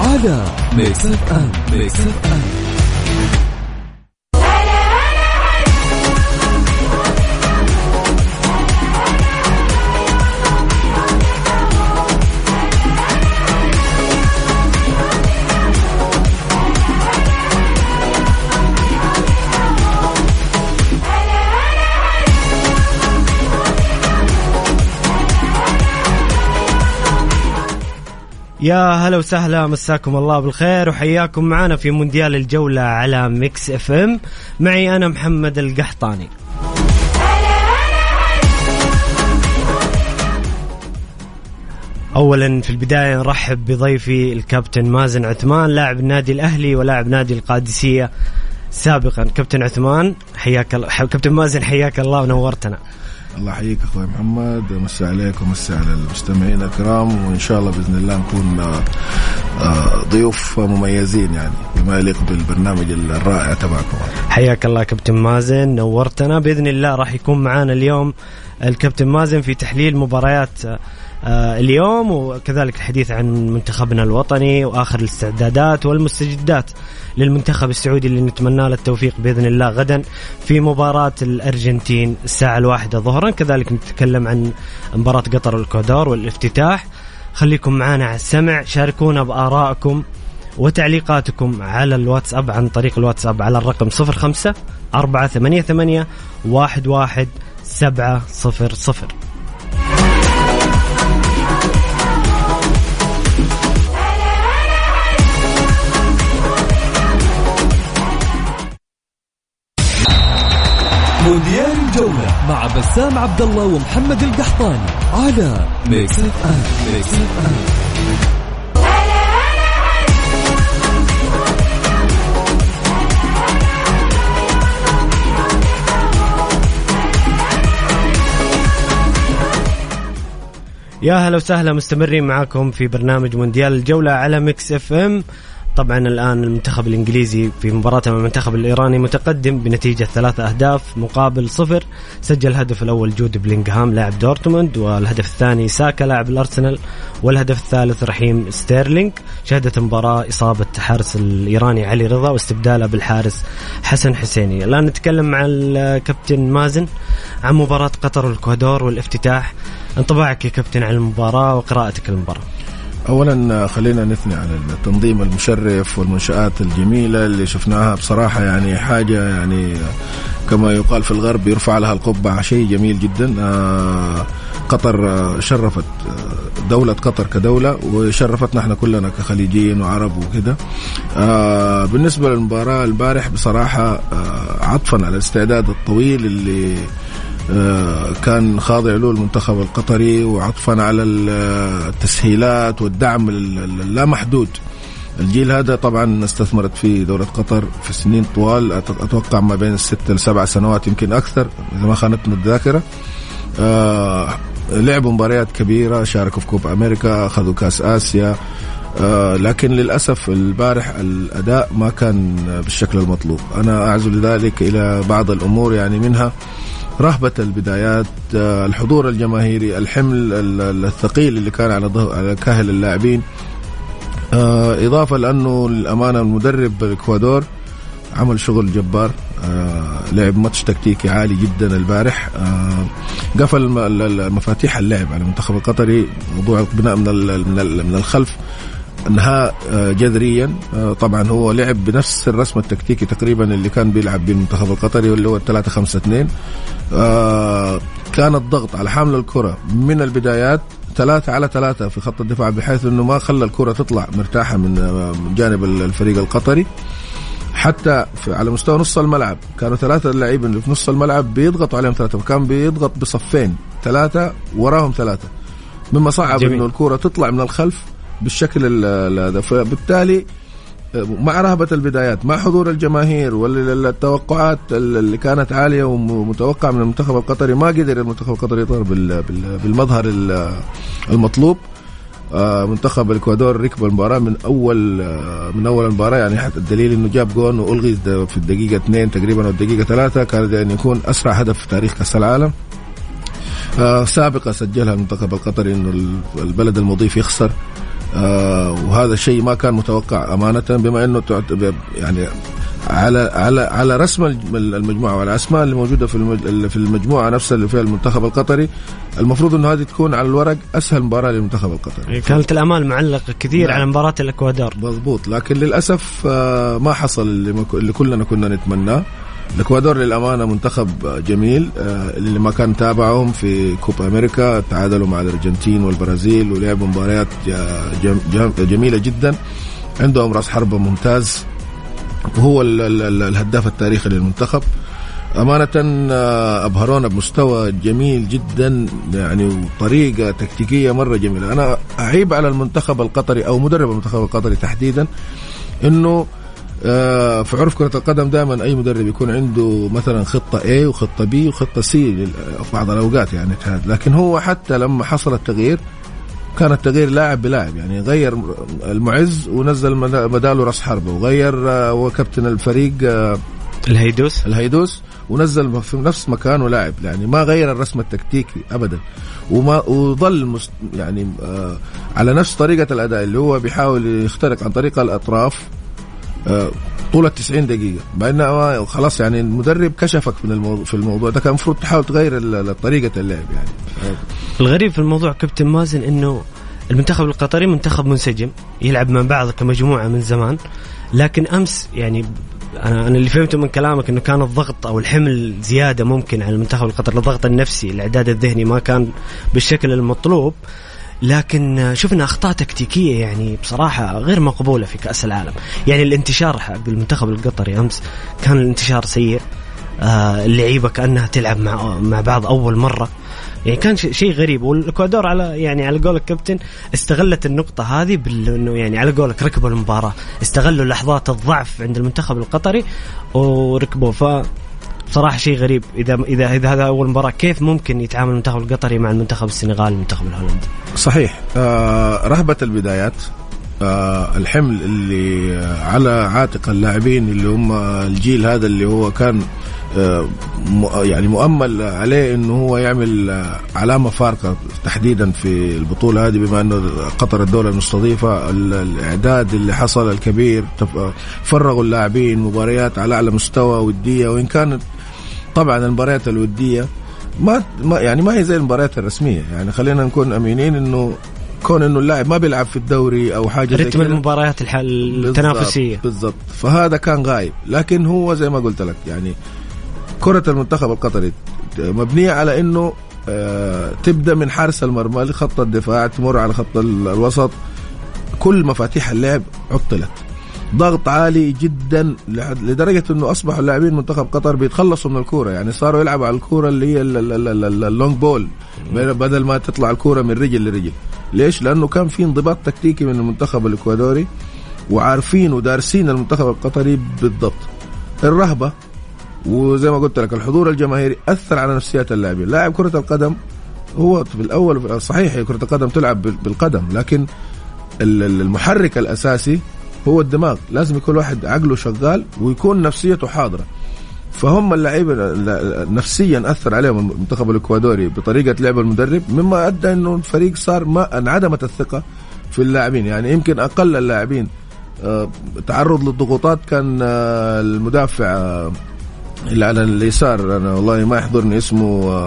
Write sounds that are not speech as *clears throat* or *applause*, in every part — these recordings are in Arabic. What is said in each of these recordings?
على ميكس أف أم. ميكس أف أم. يا هلا وسهلا مساكم الله بالخير وحياكم معنا في مونديال الجولة على Mix FM. معي أنا محمد القحطاني. اولا في البداية نرحب بضيفي الكابتن مازن عثمان لاعب النادي الأهلي ولاعب نادي القادسية سابقا. كابتن عثمان حياك الله كابتن مازن حياك الله ونورتنا. الله يحييك أخوي محمد. مسا عليك ومسا على المستمعين الكرام. وإن شاء الله بإذن الله نكون آه، ضيوف مميزين يعني بما يليق بالبرنامج الرائع تبعكم. حياك الله كابتن مازن. نورتنا. بإذن الله راح يكون معنا اليوم الكابتن مازن في تحليل مباريات اليوم وكذلك الحديث عن منتخبنا الوطني وآخر الاستعدادات والمستجدات للمنتخب السعودي اللي نتمنى له التوفيق بإذن الله غدا في مباراة الأرجنتين الساعة الواحدة ظهرا. كذلك نتكلم عن مباراة قطر والإكوادور والافتتاح. خليكم معنا على السمع شاركونا بآرائكم وتعليقاتكم على الواتساب عن طريق الواتساب على الرقم 05 488 11 700 مونديال الجولة مع بسام عبد الله ومحمد القحطاني على Mix FM Mix FM يا هلا وسهلا مستمرين معاكم في برنامج مونديال الجولة على Mix FM طبعا الآن المنتخب الإنجليزي في مباراته مع المنتخب الإيراني متقدم بنتيجة ثلاثة أهداف مقابل صفر. سجل الهدف الأول جود بلينغهام لاعب دورتموند والهدف الثاني ساكا لاعب الأرسنال والهدف الثالث رحيم ستيرلينج شهدت المباراة إصابة حارس الإيراني علي رضا واستبداله بالحارس حسن حسيني. الآن نتكلم مع الكابتن مازن عن مباراة قطر والاكوادور والافتتاح. انطباعك يا كابتن عن المباراة وقراءتك للمباراة. اولا خلينا نثني على التنظيم المشرف والمنشآت الجميلة اللي شفناها. بصراحة يعني حاجة يعني كما يقال في الغرب يرفع لها القبعه شيء جميل جدا. آه، قطر آه، شرفت آه، دولة قطر كدولة وشرفتنا إحنا كلنا كخليجيين وعرب وكده. بالنسبة للمباراة البارح بصراحة عطفا على الاستعداد الطويل اللي كان خاضع له المنتخب القطري وعطفا على التسهيلات والدعم اللامحدود. الجيل هذا طبعا استثمرت فيه دولة قطر في سنين طوال. أتوقع ما بين الست لسبع سنوات يمكن أكثر إذا ما خانتنا الذاكرة. آه لعبوا مباريات كبيرة شاركوا في كوب أمريكا أخذوا كأس آسيا. آه لكن للأسف البارح الأداء ما كان بالشكل المطلوب. أنا أعزو لذلك إلى بعض الأمور يعني منها رهبة البدايات آه، الحضور الجماهيري الحمل الثقيل اللي كان على على كاهل اللاعبين. آه، إضافة لأنه الأمانة المدرب الإكوادور عمل شغل جبار. آه لعب ماتش تكتيكي عالي جدا البارح. قفل مفاتيح اللعب على المنتخب القطري موضوع البناء من من الخلف. انهاء آه، جذريا آه، طبعا هو لعب بنفس الرسم التكتيكي تقريبا اللي كان بيلعب به المنتخب القطري واللي هو 3 5 2 كان الضغط على حامل الكرة من البدايات ثلاثة على ثلاثة في خط الدفاع بحيث إنه ما خلى الكرة تطلع مرتاحة من آه، جانب الفريق القطري. حتى على مستوى نص الملعب كانوا ثلاثة اللاعبين اللي في نص الملعب بيضغطوا عليهم ثلاثة وكان بيضغط بصفين ثلاثة وراهم ثلاثة. مما صعب. إنه الكرة تطلع من الخلف بالشكل ال- ال- هذا. فبالتالي مع رهبة البدايات مع حضور الجماهير والتوقعات اللي كانت عالية ومتوقعة من المنتخب القطري ما قدر المنتخب القطري يظهر بال- بال- بالمظهر ال- المطلوب. آه، منتخب الإكوادور ركب المباراة من أول آه، من أول المباراة يعني حتى الدليل إنه جاب جون وألغي في الدقيقة اثنين تقريبا أو الدقيقة ثلاثة كان يعني يكون أسرع هدف في تاريخ كأس العالم. آه، سابقة سجلها المنتخب القطري إنه ال- البلد المضيف يخسر. آه، وهذا الشيء ما كان متوقع أمانة بما إنه يعني على على على رسم المجموعة وعلى الاسماء اللي موجودة في في المجموعة نفسها اللي فيها المنتخب القطري المفروض إنه هذه تكون على الورق أسهل مباراة للمنتخب القطري. كانت الأمال معلقة كثير نعم. على مباراة الإكوادور. مضبوط لكن للأسف آه، ما حصل اللي كلنا كنا نتمناه. الإكوادور للأمانة منتخب جميل آه، اللي ما كان تابعهم في كوبا أمريكا تعادلوا مع الأرجنتين والبرازيل ولعبوا مباريات جميلة جدا. عندهم رأس حربة ممتاز وهو ال- ال- ال- الهداف التاريخي للمنتخب. أمانة آه، أبهرونا بمستوى جميل جدا يعني وطريقة تكتيكية مرة جميلة. أنا أعيب على المنتخب القطري أو مدرب المنتخب القطري تحديدا أنه في عرف كرة القدم دائما أي مدرب يكون عنده مثلا خطة A وخطة B وخطة C في بعض الأوقات يعني لكن هو حتى لما حصل التغيير كان التغيير لاعب بلاعب يعني غير المعز ونزل بداله راس حربة وغير آه، وكابتن الفريق آه، الهيدوس. الهيدوس ونزل في نفس مكانه لاعب يعني ما غير الرسم التكتيكي ابدا. وما وظل مست يعني آه على نفس طريقة الأداء اللي هو بيحاول يخترق عن طريق الأطراف. آه طول ال 90 دقيقة انه خلاص يعني المدرب كشفك من الموضوع في الموضوع ده. كان المفروض تحاول تغير طريقة اللعب يعني. الغريب في الموضوع كابتن مازن إنه المنتخب القطري منتخب منسجم يلعب مع بعض كمجموعة من زمان. لكن أمس يعني أنا أنا اللي فهمته من كلامك إنه كان الضغط أو الحمل زيادة ممكن على المنتخب القطري الضغط النفسي الإعداد الذهني ما كان بالشكل المطلوب. لكن شفنا أخطاء تكتيكية يعني بصراحة غير مقبولة في كأس العالم. يعني الانتشار حق المنتخب القطري أمس كان الانتشار سيء. آه اللعيبة كأنها تلعب مع مع بعض أول مرة. يعني كان شيء غريب. والإكوادور على يعني على قول الكابتن استغلت النقطة هذه بانه يعني على قولك ركبوا المباراة، استغلوا لحظات الضعف عند المنتخب القطري وركبوا ف بصراحة شيء غريب إذا إذا إذا هذا أول مباراة كيف ممكن يتعامل المنتخب القطري مع المنتخب السنغالي المنتخب الهولندي؟ صحيح آه رهبة البدايات آه الحمل اللي آه على عاتق اللاعبين اللي هم الجيل هذا اللي هو كان آه يعني مؤمل عليه إنه هو يعمل آه علامة فارقة تحديدا في البطولة هذه بما إنه قطر الدولة المستضيفة ال- الإعداد اللي حصل الكبير فرغوا اللاعبين مباريات على أعلى مستوى ودية وإن كانت طبعا المباريات الودية ما ما يعني ما هي زي المباريات الرسمية. يعني خلينا نكون أمينين إنه كون إنه اللاعب ما بيلعب في الدوري أو حاجة زي رتم المباريات التنافسية. بالضبط, فهذا كان غايب. لكن هو زي ما قلت لك يعني كرة المنتخب القطري مبنية على إنه آه تبدأ من حارس المرمى لخط الدفاع تمر على خط ال- الوسط. كل مفاتيح اللعب عطلت. ضغط عالي جدا لدرجة إنه أصبحوا اللاعبين منتخب قطر بيتخلصوا من الكورة. يعني صاروا يلعبوا على الكورة اللي هي ال- ال- ال- ال- اللونج بول بدل ما تطلع الكورة من رجل لرجل. ليش؟ لأنه كان في انضباط تكتيكي من المنتخب الإكوادوري وعارفين ودارسين المنتخب القطري بالضبط. الرهبة وزي ما قلت لك الحضور الجماهيري أثر على نفسيات اللاعبين. لاعب كرة القدم هو في الأول صحيح كرة القدم تلعب بال- بالقدم لكن ال- ال- المحرك الأساسي هو الدماغ. لازم يكون واحد عقله شغال ويكون نفسيته حاضرة. فهم اللعيبه ال- نفسيا أثر عليهم المنتخب الإكوادوري بطريقة لعب المدرب مما أدى إنه الفريق صار ما انعدمت الثقة في اللاعبين. يعني يمكن أقل اللاعبين آه، تعرض للضغوطات كان آه، المدافع آه، اللي على اليسار. أنا والله ما يحضرني اسمه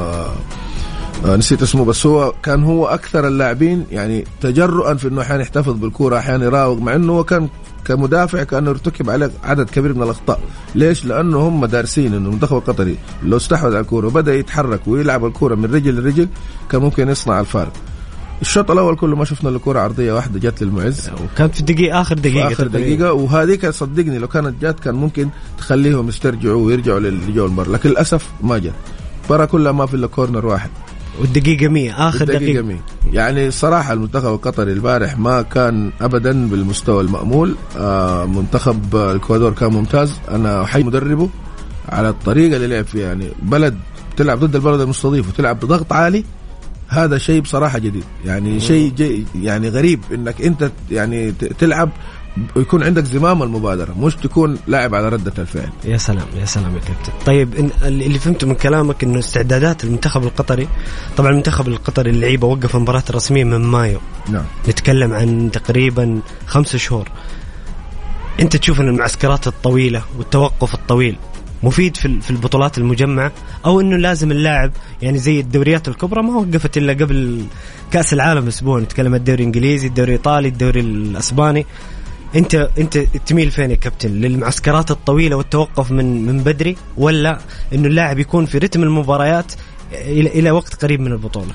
نسيت اسمه بس هو كان هو أكثر اللاعبين يعني تجرؤا في إنه أحيانا يحتفظ بالكورة أحيانا يراوغ مع إنه هو كان كمدافع كأنه ارتكب عليه عدد كبير من الأخطاء. ليش؟ لأنه هم دارسين إنه المنتخب القطري لو استحوذ على الكورة وبدأ يتحرك ويلعب الكورة من رجل لرجل كان ممكن يصنع الفارق. الشوط الأول كله ما شفنا إلا كرة عرضية واحدة جت للمعز. وكانت في دقيقه آخر دقيقة آخر. دقيقة وهذيك صدقني لو كانت جات كان ممكن تخليهم يسترجعوا ويرجعوا للي جو المباراه لكن للأسف ما جت. المباراه كلها ما في إلا كورنر واحد. والدقيقة 100 آخر الدقيقة دقيقة. مين يعني الصراحة المنتخب القطري البارح ما كان أبدا بالمستوى المأمول. آه منتخب الإكوادور كان ممتاز. أنا أحيي مدربه على الطريقة اللي لعب فيها. يعني بلد تلعب ضد البلد المستضيف وتلعب بضغط عالي هذا شيء بصراحة جديد. يعني شيء يعني غريب إنك أنت يعني تلعب ويكون عندك زمام المبادرة مش تكون لاعب على ردة الفعل. يا سلام يا سلام يا كابتن. طيب اللي فهمته من كلامك إنه استعدادات المنتخب القطري طبعا المنتخب القطري اللعيبة وقف المباراة الرسمية من مايو. نعم. نتكلم عن تقريبا خمس شهور. أنت تشوف إن المعسكرات الطويلة والتوقف الطويل مفيد في في البطولات المجمعة أو إنه لازم اللاعب يعني زي الدوريات الكبرى ما وقفت إلا قبل كأس العالم أسبوع. نتكلم الدوري الإنجليزي الدوري الإيطالي الدوري الأسباني. انت انت تميل فين يا كابتن؟ للمعسكرات الطويلة والتوقف من من بدري ولا انه اللاعب يكون في رتم المباريات إلى إلى وقت قريب من البطولة؟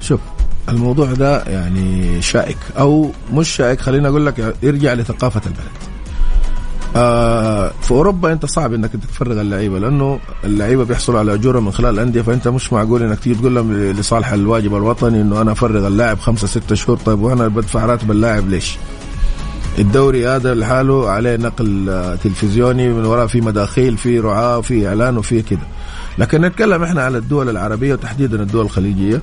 شوف الموضوع ده يعني شائك أو مش شائك خليني أقول لك يرجع لثقافة البلد. آه في أوروبا أنت صعب إنك تفرغ اللعيبة لأنه اللعيبة بيحصلوا على اجوره من خلال الأندية فأنت مش معقول إنك تيجي تقول لهم لصالح الواجب الوطني إنه أنا أفرغ اللاعب خمسة ستة شهور طيب وأنا بدفع راتب اللاعب ليش؟ الدوري هذا لحاله عليه نقل آه، تلفزيوني من وراء في مداخيل في رعاة في إعلان وفي كده. لكن نتكلم إحنا على الدول العربية وتحديدا الدول الخليجية.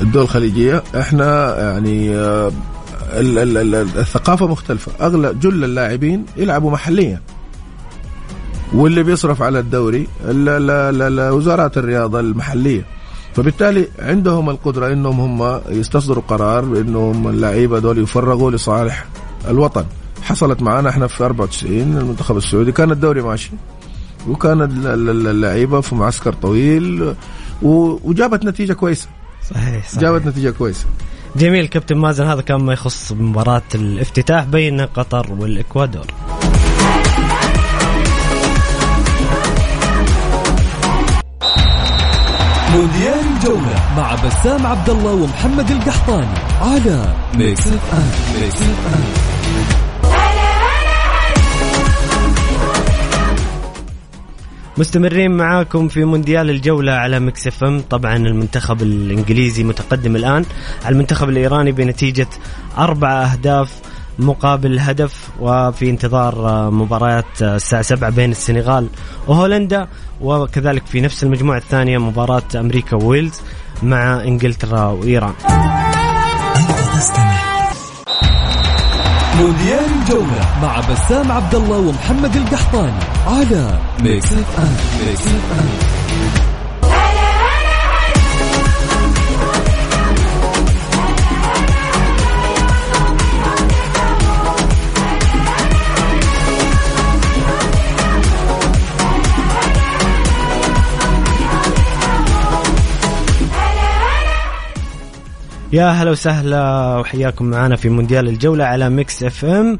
الدول الخليجية إحنا يعني آه، ال- ال- ال- الثقافة مختلفة. اغلب جل اللاعبين يلعبوا محليا. واللي بيصرف على الدوري ال- ال- ال- ال- وزارات الرياضة المحلية. فبالتالي عندهم القدرة إنهم هم يستصدروا قرار إنهم اللعيبة دول يفرغوا لصالح الوطن. حصلت معنا إحنا في 94 المنتخب السعودي كان الدوري ماشي. وكان ال- ال- اللعيبة في معسكر طويل و- وجابت نتيجة كويسة. صحيح, صحيح. جابت نتيجة كويسة. جميل كابتن مازن هذا كان ما يخص مباراة الافتتاح بين قطر والإكوادور. مونديال الجولة مع بسام عبد الله ومحمد القحطاني على Mix FM Mix FM مستمرين معاكم في مونديال الجولة على Mix FM. طبعا المنتخب الإنجليزي متقدم الآن. على المنتخب الإيراني بنتيجة أربع أهداف مقابل هدف وفي انتظار مباريات الساعة 7 بين السنغال وهولندا وكذلك في نفس المجموعة الثانية مباراة أمريكا وويلز مع إنجلترا وإيران. مونديال الجولة مع بسام عبد الله ومحمد القحطاني على Mix FM Mix FM يا هلا وسهلا وحياكم معنا في مونديال الجولة على Mix FM.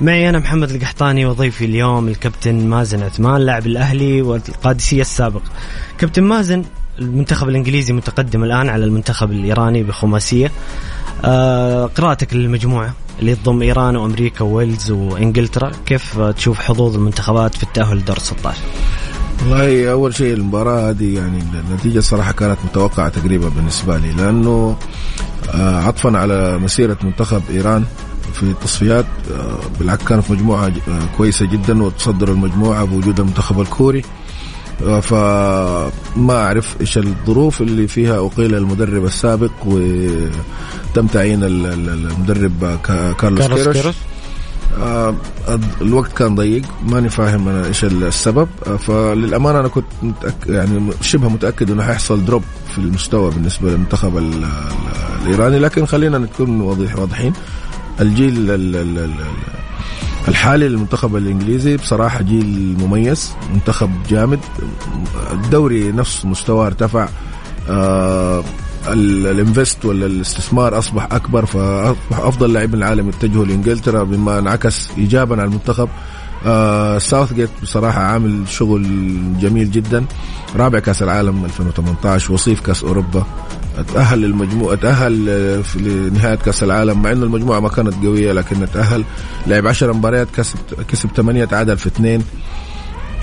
معي أنا محمد القحطاني وضيفي اليوم الكابتن مازن عثمان لاعب الأهلي والقادسية السابق. كابتن مازن المنتخب الإنجليزي متقدم الآن على المنتخب الإيراني بخماسية. آه قراءتك للمجموعة اللي تضم إيران وأمريكا وويلز وإنجلترا كيف تشوف حظوظ المنتخبات في التأهل لدور 16 والله أول شيء المباراة هذه يعني النتيجة صراحة كانت متوقعة تقريبا بالنسبة لي لأنه آه، عطفا على مسيرة منتخب إيران في التصفيات آه، بالعكس كانوا في مجموعه آه، كويسة جدا وتصدروا المجموعة بوجود المنتخب الكوري. فما أعرف إيش الظروف اللي فيها أقيل المدرب السابق وتم تعيين ال- ال- المدرب كا- كارلوس كيروش. الوقت كان ضيق ماني فاهم أنا إيش السبب. آه، فللأمانة أنا كنت متأك يعني شبه متأكد إنه حيحصل دروب في المستوى بالنسبة للمنتخب ال- ال- الإيراني. لكن خلينا نكون واضح واضحين. الجيل ال- ال- ال- الحالي للمنتخب الإنجليزي بصراحة جيل مميز منتخب جامد. الدوري نفس مستواه ارتفع. آه الانفست ولا الاستثمار أصبح أكبر فأصبح أفضل لاعبين العالم يتجهوا لإنجلترا بما انعكس ايجابا على المنتخب. آه ساوث جيت بصراحة عامل شغل جميل جدا. رابع كأس العالم 2018 وصيف كأس أوروبا. تاهل للمجموعه تاهل آه، في- لنهايه كأس العالم مع إنه المجموعة ما كانت قوية لكن تاهل لعب 10 مباريات كسب كسب 8 تعادل في اثنين.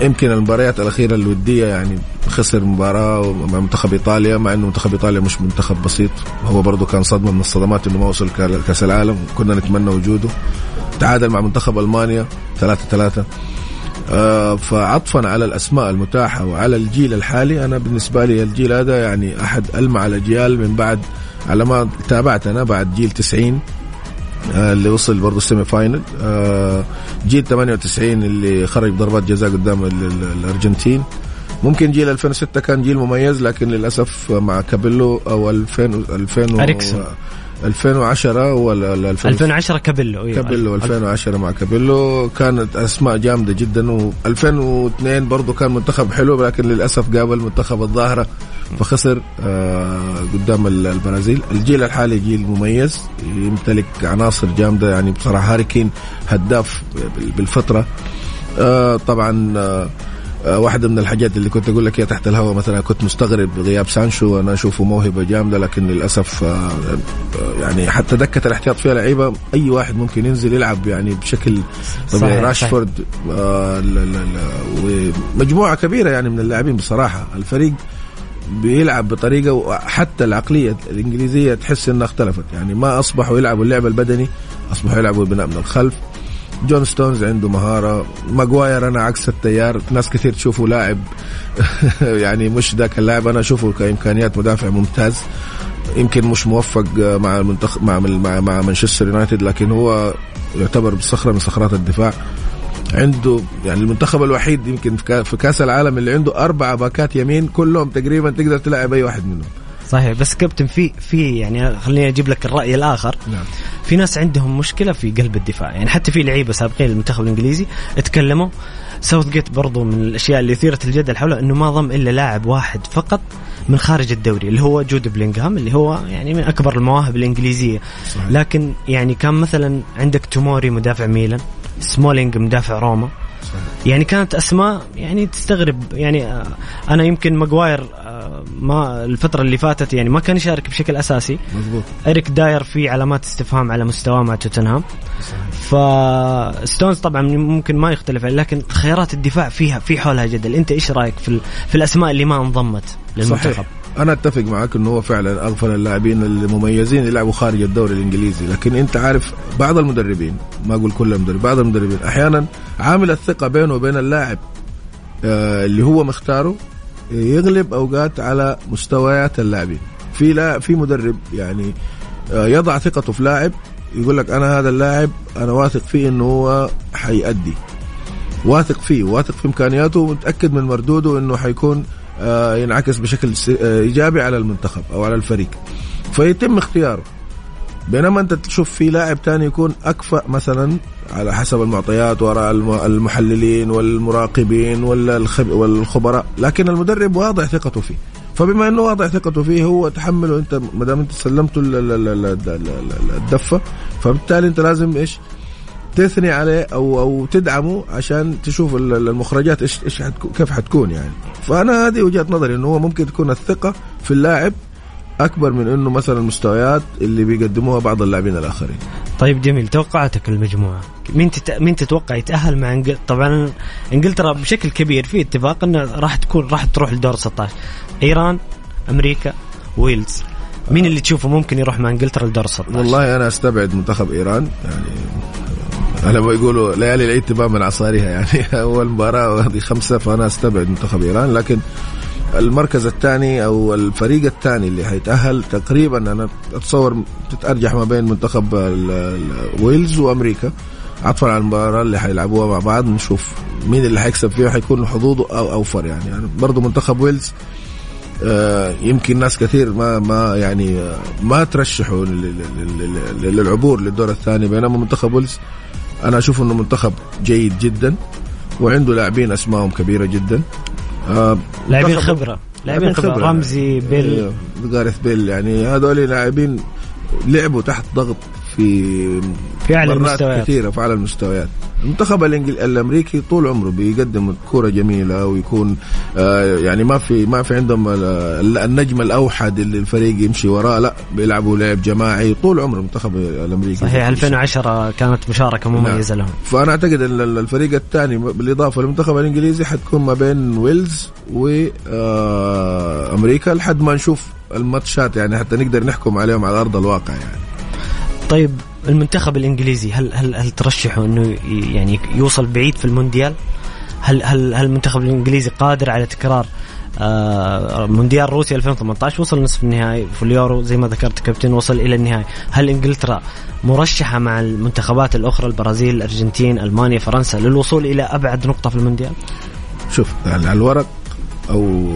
يمكن المباريات الأخيرة الودية يعني خسر مباراة مع منتخب إيطاليا مع إنه منتخب إيطاليا مش منتخب بسيط. هو برضه كان صدمة من الصدمات إنه ما وصل كا- كأس العالم. كنا نتمنى وجوده. تعادل مع منتخب ألمانيا 3 3 آه فعطفا على الأسماء المتاحة وعلى الجيل الحالي. أنا بالنسبة لي الجيل هذا يعني أحد ألمع الأجيال من بعد على ما تابعت أنا بعد جيل 90 آه، اللي وصل برضه ال semi final آه، جيل 98 اللي خرج ضربات جزاء قدام ال- ال- الأرجنتين ممكن جيل 2006 كان جيل مميز لكن للأسف مع كابيلو أو 2000 2000 و- أريكسون. 2010 ولا لا 2000 2010 كابيلو أيوة. كابيلو 2010 مع كابيلو. كانت أسماء جامدة جدا و2002 برضه كان منتخب حلو لكن للأسف قابل منتخب الظاهرة فخسر آه قدام ال- البرازيل. الجيل الحالي جيل مميز يمتلك عناصر جامدة يعني بصراحة هاري كين هداف بال- بالفترة. آه طبعا آه، واحدة من الحاجات اللي كنت أقول لك هي تحت الهواء مثلا كنت مستغرب غياب سانشو. أنا أشوفه موهبة جامدة لكن للأسف آه، آه، يعني حتى دكة الاحتياط فيها لعيبة. أي واحد ممكن ينزل يلعب يعني بشكل طبيعي صحيح، راشفورد آه ومجموعة كبيرة يعني من اللاعبين بصراحة. الفريق بيلعب بطريقة وحتى العقلية الإنجليزية تحس إنها اختلفت. يعني ما أصبحوا يلعبوا اللعب البدني أصبحوا يلعبوا البناء من الخلف. جون ستونز عنده مهارة. ماجواير أنا عكس التيار. ناس كثير تشوفه لاعب. *laughs* يعني مش ذاك اللاعب. أنا أشوفه كإمكانيات مدافع ممتاز. يمكن مش موفق مع المنتخب مع مع, مع مانشستر يونايتد لكن هو يعتبر صخرة من صخرات الدفاع. عنده يعني المنتخب الوحيد يمكن في كا- في كأس العالم اللي عنده أربعة باكات يمين كلهم تقريبا تقدر تلعب أي واحد منهم. صحيح بس كابتن في في يعني خليني أجيب لك الرأي الآخر نعم. في ناس عندهم مشكلة في قلب الدفاع يعني حتى في لعيبة سابقين للمنتخب الإنجليزي اتكلموا ساوث جيت برضو من الأشياء اللي اثيرت الجدل حوله إنه ما ضم إلا لاعب واحد فقط من خارج الدوري اللي هو جود بلينغهام اللي هو يعني من أكبر المواهب الإنجليزية صحيح. لكن يعني كان مثلا عندك توموري مدافع ميلان سمولينج مدافع روما يعني كانت أسماء يعني تستغرب. يعني آه، أنا يمكن ماجواير آه، ما الفترة اللي فاتت يعني ما كان يشارك بشكل أساسي. مضبوط. إريك داير في علامات استفهام على مستواه مع توتنهام. فستونز طبعا ممكن ما يختلف عليه لكن خيارات الدفاع فيها في حولها جدل أنت إيش رأيك في في الأسماء اللي ما انضمت للمنتخب؟ صحيح. أنا أتفق معك إنه هو فعلا أغفل اللاعبين المميزين يلعبوا خارج الدوري الإنجليزي. لكن أنت عارف بعض المدربين ما أقول كل المدربين بعض المدربين أحيانا عامل الثقة بينه وبين اللاعب آه، اللي هو مختاره يغلب أوقات على مستويات اللاعبين. في لا في مدرب يعني آه، يضع ثقته في لاعب يقول لك أنا هذا اللاعب أنا واثق فيه إنه هو حيأدي. واثق فيه واثق في إمكانياته ومتأكد من مردوده إنه حيكون ينعكس بشكل آه، إيجابي على المنتخب أو على الفريق. فيتم اختياره. بينما أنت تشوف في لاعب تاني يكون أكفأ مثلا على حسب المعطيات وراء الم- المحللين والمراقبين والخبراء لكن المدرب واضع ثقته فيه. فبما إنه واضع ثقته فيه هو تحمله أنت ما دام أنت سلمته ال- ال- ال- ال- ال- ال- الدفة فبالتالي أنت لازم إيش؟ تثني عليه أو أو تدعمه عشان تشوف ال- ال- المخرجات إيش إيش حتكون كيف حتكون يعني. فأنا هذه وجهة نظري إنه هو ممكن تكون الثقة في اللاعب أكبر من إنه مثلا المستويات اللي بيقدموها بعض اللاعبين الآخرين. طيب جميل توقعاتك المجموعه مين تت... مين تتوقع يتأهل مع انجل... طبعا إنجلترا بشكل كبير في اتفاق إنه راح تكون راح تروح لدور 16 إيران أمريكا ويلز. مين اللي تشوفه ممكن يروح مع إنجلترا لدور 16 والله أنا أستبعد منتخب إيران يعني على ما يقولوا ليالي العيد تبان من عصارها يعني *laughs* أول مباراة وهذه خمسة فأنا أستبعد منتخب إيران لكن المركز الثاني أو الفريق الثاني اللي حيتأهل تقريبا أنا أتصور تتأرجح ما بين منتخب ويلز وأمريكا. عطفا على المباراة اللي حيلعبوها مع بعض نشوف مين اللي حيكسب فيها حيكون حظوظه أو أوفر يعني, يعني برضه منتخب ويلز آه، يمكن ناس كثير ما ما يعني آه، ما ترشحوا لل- لل- لل- للعبور للدور الثاني بينما منتخب ويلز أنا أشوف إنه منتخب جيد جدا وعنده لاعبين أسمائهم كبيرة جدا. آه، لاعبين خبرة. لاعبين خبرة. رمزي بيل. أيوه، جاريث بيل يعني هذول لاعبين لعبوا تحت ضغط في في مرات المستويات. كثيرة في أعلى المستويات. المنتخب. الأمريكي طول عمره بيقدم كوره جميلة ويكون آه يعني ما في ما في عندهم ال- النجم الأوحد اللي الفريق يمشي وراه لا بيلعبوا لعب جماعي طول عمره المنتخب الأمريكي. صحيح 2010 كانت مشاركة مميزة لهم. فأنا أعتقد إن ال- الفريق الثاني بالإضافة للمنتخب الإنجليزي حتكون ما بين ويلز وامريكا لحد ما نشوف الماتشات يعني حتى نقدر نحكم عليهم على أرض الواقع يعني. طيب المنتخب الإنجليزي هل هل هل ترشحه إنه يعني يوصل بعيد في المونديال؟ هل هل هل المنتخب الإنجليزي قادر على تكرار آه، مونديال روسيا 2018 وصل نصف النهائي في اليورو زي ما ذكرت كابتن وصل إلى النهائي، هل إنجلترا مرشحة مع المنتخبات الأخرى البرازيل، الأرجنتين، ألمانيا، فرنسا للوصول إلى أبعد نقطة في المونديال؟ شوف على الورق أو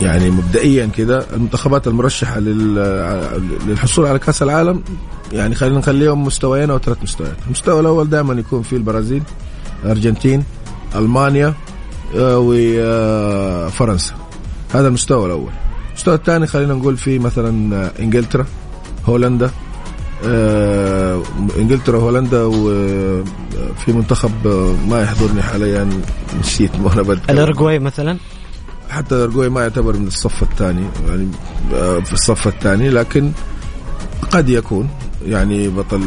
يعني مبدئيا كده المنتخبات المرشحة لل- للحصول على كأس العالم يعني خلينا نخليهم مستويين أو ثلاث مستويات، المستوى الأول دائما يكون فيه البرازيل، الارجنتين، ألمانيا آه، وفرنسا. هذا المستوى الأول. المستوى الثاني خلينا نقول فيه مثلا آه، إنجلترا، هولندا، آه، إنجلترا وهولندا وفي منتخب آه، ما يحضرني حاليا نسيت وأنا بتكلم. الارجواي مثلا حتى الارجواي ما يعتبر من الصف الثاني يعني آه، في الصف الثاني لكن قد يكون يعني بطل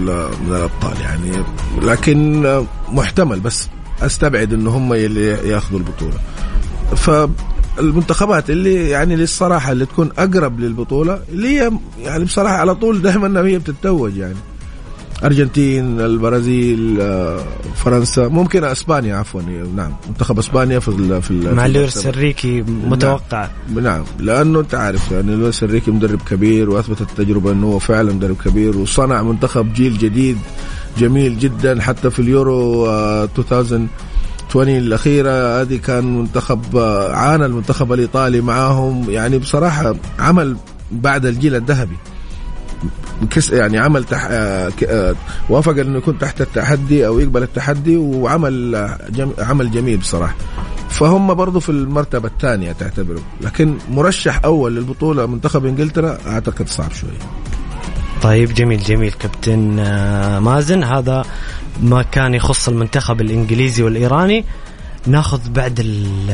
من الأبطال يعني لكن محتمل بس أستبعد إن هم اللي ياخذوا البطولة. فالمنتخبات اللي يعني للصراحة اللي تكون أقرب للبطولة اللي هي يعني بصراحة على طول دائما هي بتتوج يعني. أرجنتين البرازيل آه، فرنسا ممكن إسبانيا عفوا نعم منتخب إسبانيا في ال في ال مع لويس. الريكي متوقع. نعم لأنه أنت عارف يعني لويس إنريكي مدرب كبير واثبت التجربه إنه هو فعلا مدرب كبير وصنع منتخب جيل جديد جميل جدا. حتى في اليورو آه، 2020 الأخيرة هذه كان منتخب آه، عانى المنتخب الإيطالي معاهم يعني بصراحة عمل بعد الجيل الذهبي. كس يعني عمل تح... آه، آه، وافق إنه يكون تحت التحدي أو يقبل التحدي وعمل جم... عمل جميل بصراحة. فهم برضو في المرتبة الثانية تعتبره. لكن مرشح أول للبطولة منتخب إنجلترا أعتقد صعب شوي. طيب جميل جميل كابتن آه، مازن. هذا ما كان يخص المنتخب الإنجليزي والإيراني. ناخذ بعد ال-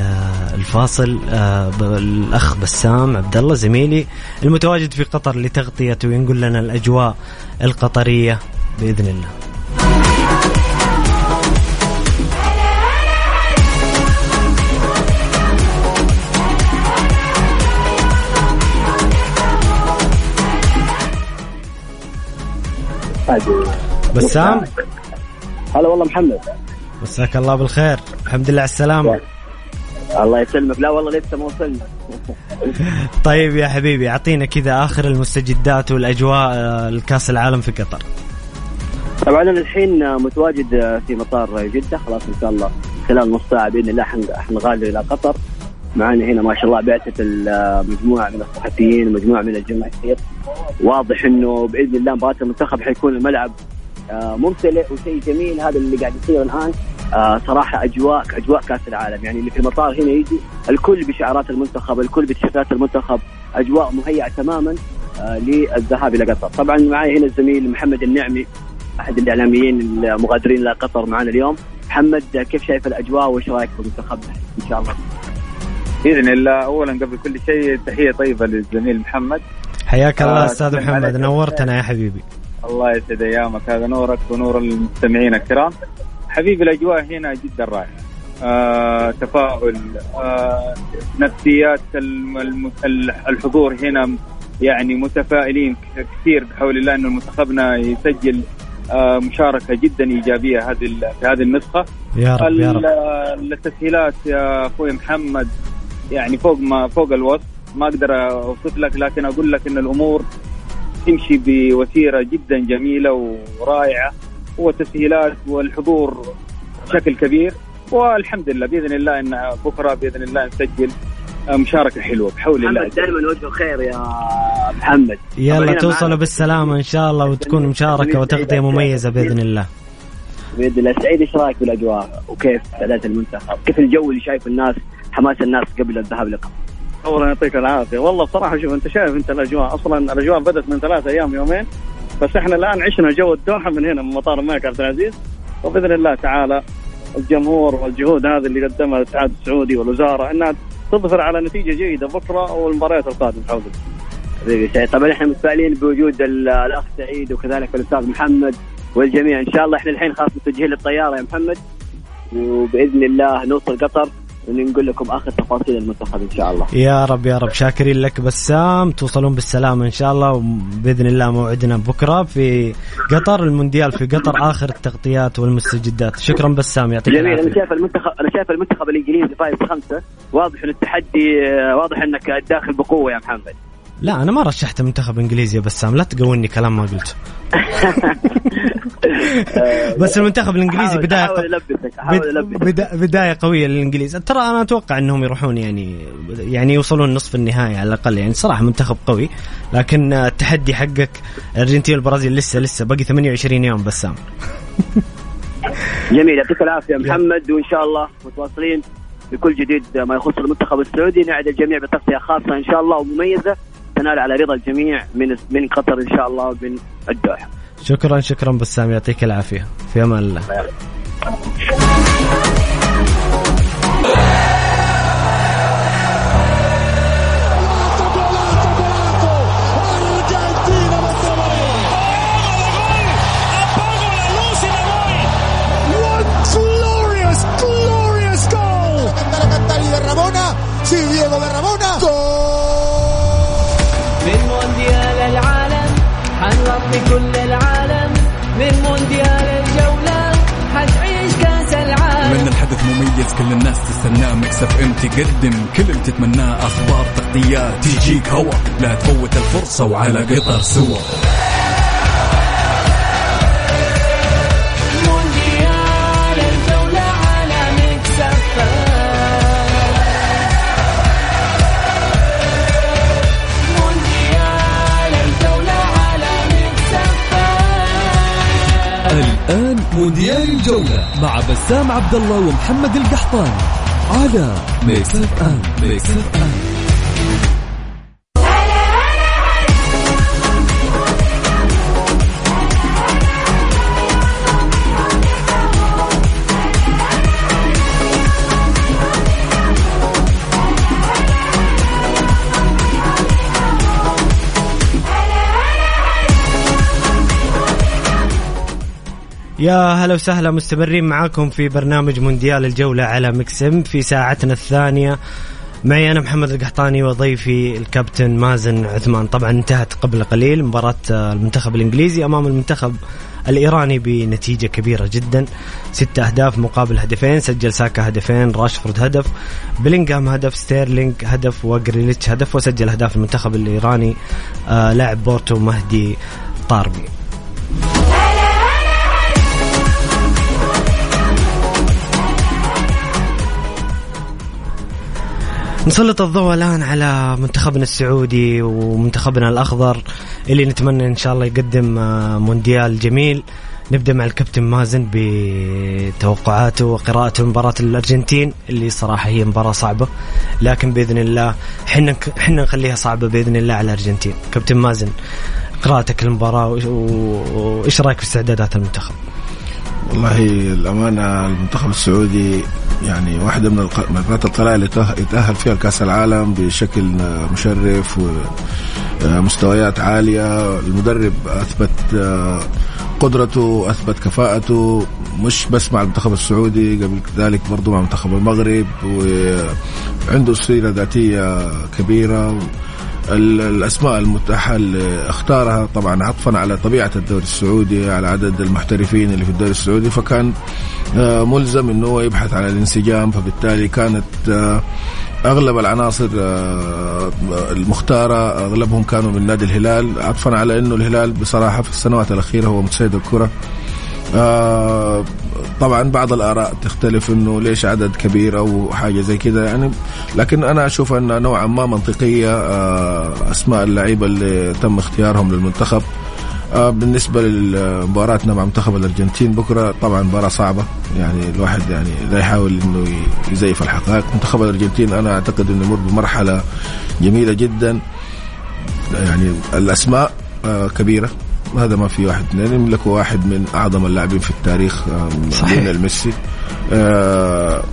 الفاصل آه، الأخ بسام عبد الله زميلي المتواجد في قطر لتغطيه وينقل لنا الأجواء القطرية بإذن الله. بسام؟ هلا والله محمد. مساك الله بالخير. الحمد لله على السلامة. الله يسلمك. لا والله لسه ما وصلنا. *laughs* طيب يا حبيبي أعطينا كذا آخر المستجدات والأجواء آه، الكاس العالم في قطر. طبعا أنا الحين متواجد في مطار جدة. خلاص إن شاء الله خلال نص ساعة بإذن الله حن- حنغادر إلى قطر. معنا هنا ما شاء الله بعثة ال- مجموعة من الصحفيين ومجموعه من الجماهير. واضح إنه بإذن الله مباراة المنتخب حيكون الملعب آه، ممتلئ وشيء جميل هذا اللي قاعد يصير الآن. آه، صراحة اجواء أجواء كأس العالم. يعني اللي في المطار هنا يجي الكل بشعارات المنتخب الكل بتيشيرتات المنتخب. أجواء مهيئة تماما آه، للذهاب إلى قطر. طبعا معي هنا الزميل محمد النعمي أحد الإعلاميين المغادرين إلى قطر معنا اليوم. محمد كيف شايف الأجواء وإيش رأيك في منتخبنا؟ إن شاء الله. بإذن الله. اولا قبل كل شيء تحية طيبة للزميل محمد. حياك الله آه، أستاذ محمد. نورتنا يا حبيبي. الله يسعد أيامك. هذا نورك ونور المستمعين الكرام. حبيبي الأجواء هنا جدا رائعه آه تفاؤل. آه نفسيات الحضور هنا يعني متفائلين كثير بحول الله انه منتخبنا يسجل آه مشاركة جدا إيجابية هذه في هذه النسخة. يا رب يا رب. ال- التسهيلات يا أخوي محمد يعني فوق ما فوق الوصف. ما أقدر أوصف لك لكن أقول لك إن الأمور تمشي بوتيرة جدا جميلة ورائعة والتسهيلات والحضور بشكل كبير. والحمد لله بإذن الله إن بكرة بإذن الله نسجل مشاركة حلوة بحول الله. محمد دائما وجهه خير يا محمد. يلا توصلوا بالسلامة إن شاء الله وتكون مشاركة وتغطية مميزة بإذن الله. بإذن الله. سعيد إيش رأيك بالأجواء؟ وكيف اداء المنتخب؟ كيف الجو اللي شايف الناس حماس الناس قبل الذهاب لقطر؟ اولا يعطيك العافية. والله بصراحة شوف أنت شايف أنت الأجواء أصلا الأجواء بدأت من ثلاثة أيام يومين بس إحنا الآن عشنا جو الدوحة من هنا من مطار الملك عبد العزيز. وبإذن الله تعالى الجمهور والجهود هذه اللي قدمها الاتحاد السعودي والوزارة إنها تظهر على نتيجة جيدة بكرة والمباريات القادمة. حول حبيبي سعيد. طبعا إحنا متفائلين بوجود ال- الأخ سعيد وكذلك الأستاذ محمد والجميع. إن شاء الله إحنا الحين خلاص متوجهين للطيارة يا محمد. وبإذن الله نوصل قطر. ونقول لكم آخر تفاصيل المنتخب إن شاء الله. يا رب يا رب. شاكرين لك بسام. توصلون بالسلامة إن شاء الله وبإذن الله موعدنا بكرة في قطر المونديال في قطر آخر التغطيات والمستجدات. شكرا بسام يعطيك جميل أنا شايف المنتخب أنا شايف المنتخب الإنجليزي فايز خمسة. واضح إن التحدي آه، واضح إنك داخل بقوة يا محمد. لا أنا ما رشحت منتخب إنجليزي يا بسام. لا تقولني كلام ما قلته. *laughs* *laughs* بس المنتخب الإنجليزي أحاول- بداية احاول البسك احاول البسك بدا بداية قوية للإنجليز. ترى أنا أتوقع أنهم يروحون يعني يعني يوصلون نصف النهاية على الأقل. يعني صراحة منتخب قوي. لكن التحدي حقك الأرجنتين والبرازيل لسه لسه باقي 28 يوم بسام *laughs* جميل. يعطيك العافية محمد. وإن شاء الله متواصلين بكل جديد ما يخص المنتخب السعودي. نعد الجميع بتغطية خاصة إن شاء الله ومميزة تنال على رضا الجميع من من قطر إن شاء الله ومن الدوحة. شكرا شكرا بسام يعطيك العافية. في أمان الله. مميز كل الناس تستناه مكسف ام تقدم كل اللي تتمناه أخبار تغطيات تجيك هوا. لا تفوت الفرصة وعلى قطر سوا. الآن مونديال الجولة مع بسام عبد الله ومحمد القحطاني على Mix FM Mix FM يا هلا وسهلا مستمرين معاكم في برنامج مونديال الجولة على Mix FM في ساعتنا الثانية. معي أنا محمد القحطاني وضيفي الكابتن مازن عثمان. طبعا انتهت قبل قليل مباراة المنتخب الإنجليزي أمام المنتخب الإيراني بنتيجة كبيرة جدا. ست أهداف مقابل هدفين سجل ساكا هدفين راشفورد هدف بلينغهام هدف ستيرلينج هدف وجريليتش هدف وسجل أهداف المنتخب الإيراني آه لاعب بورتو مهدي طارمي. نسلط الضوء الآن على منتخبنا السعودي ومنتخبنا الأخضر اللي نتمنى إن شاء الله يقدم آه، مونديال جميل. نبدأ مع الكابتن مازن بتوقعاته وقراءته مباراة الأرجنتين اللي صراحة هي مباراة صعبة. لكن بإذن الله إحنا إحنا نخليها صعبة بإذن الله على الأرجنتين. كابتن مازن قراءتك للمباراة وإيش رأيك في استعدادات المنتخب؟ والله الأمانة المنتخب السعودي يعني واحدة من المرات القلائل اللي يتأه- يتأهل فيها لكأس العالم بشكل مشرف ومستويات عالية. المدرب أثبت آه، قدرته أثبت كفاءته مش بس مع المنتخب السعودي قبل ذلك برضو مع منتخب المغرب وعنده سيرة ذاتية كبيرة. الأسماء المتاحة اللي اختارها. طبعا عطفا على طبيعة الدوري السعودي على عدد المحترفين اللي في الدوري السعودي. فكان آه، ملزم إنه هو يبحث على الانسجام. فبالتالي كانت آه، أغلب العناصر آه، المختارة أغلبهم كانوا من نادي الهلال. عطفا على إنه الهلال بصراحة في السنوات الأخيرة هو متسيد الكرة. آه طبعا بعض الآراء تختلف إنه ليش عدد كبير أو حاجة زي كذا يعني لكن أنا أشوف إن نوعا ما منطقية آه أسماء اللعيبة اللي تم اختيارهم للمنتخب. آه بالنسبة لمباراتنا مع منتخب الأرجنتين بكرة طبعا مباراة صعبة يعني الواحد يعني لا يحاول إنه يزيف الحقائق. منتخب الأرجنتين أنا أعتقد إنه يمر بمرحلة جميلة جدا يعني الأسماء كبيرة. هذا ما في واحد اثنين يملكوا واحد من أعظم اللاعبين في التاريخ صحيح. ميسي. آه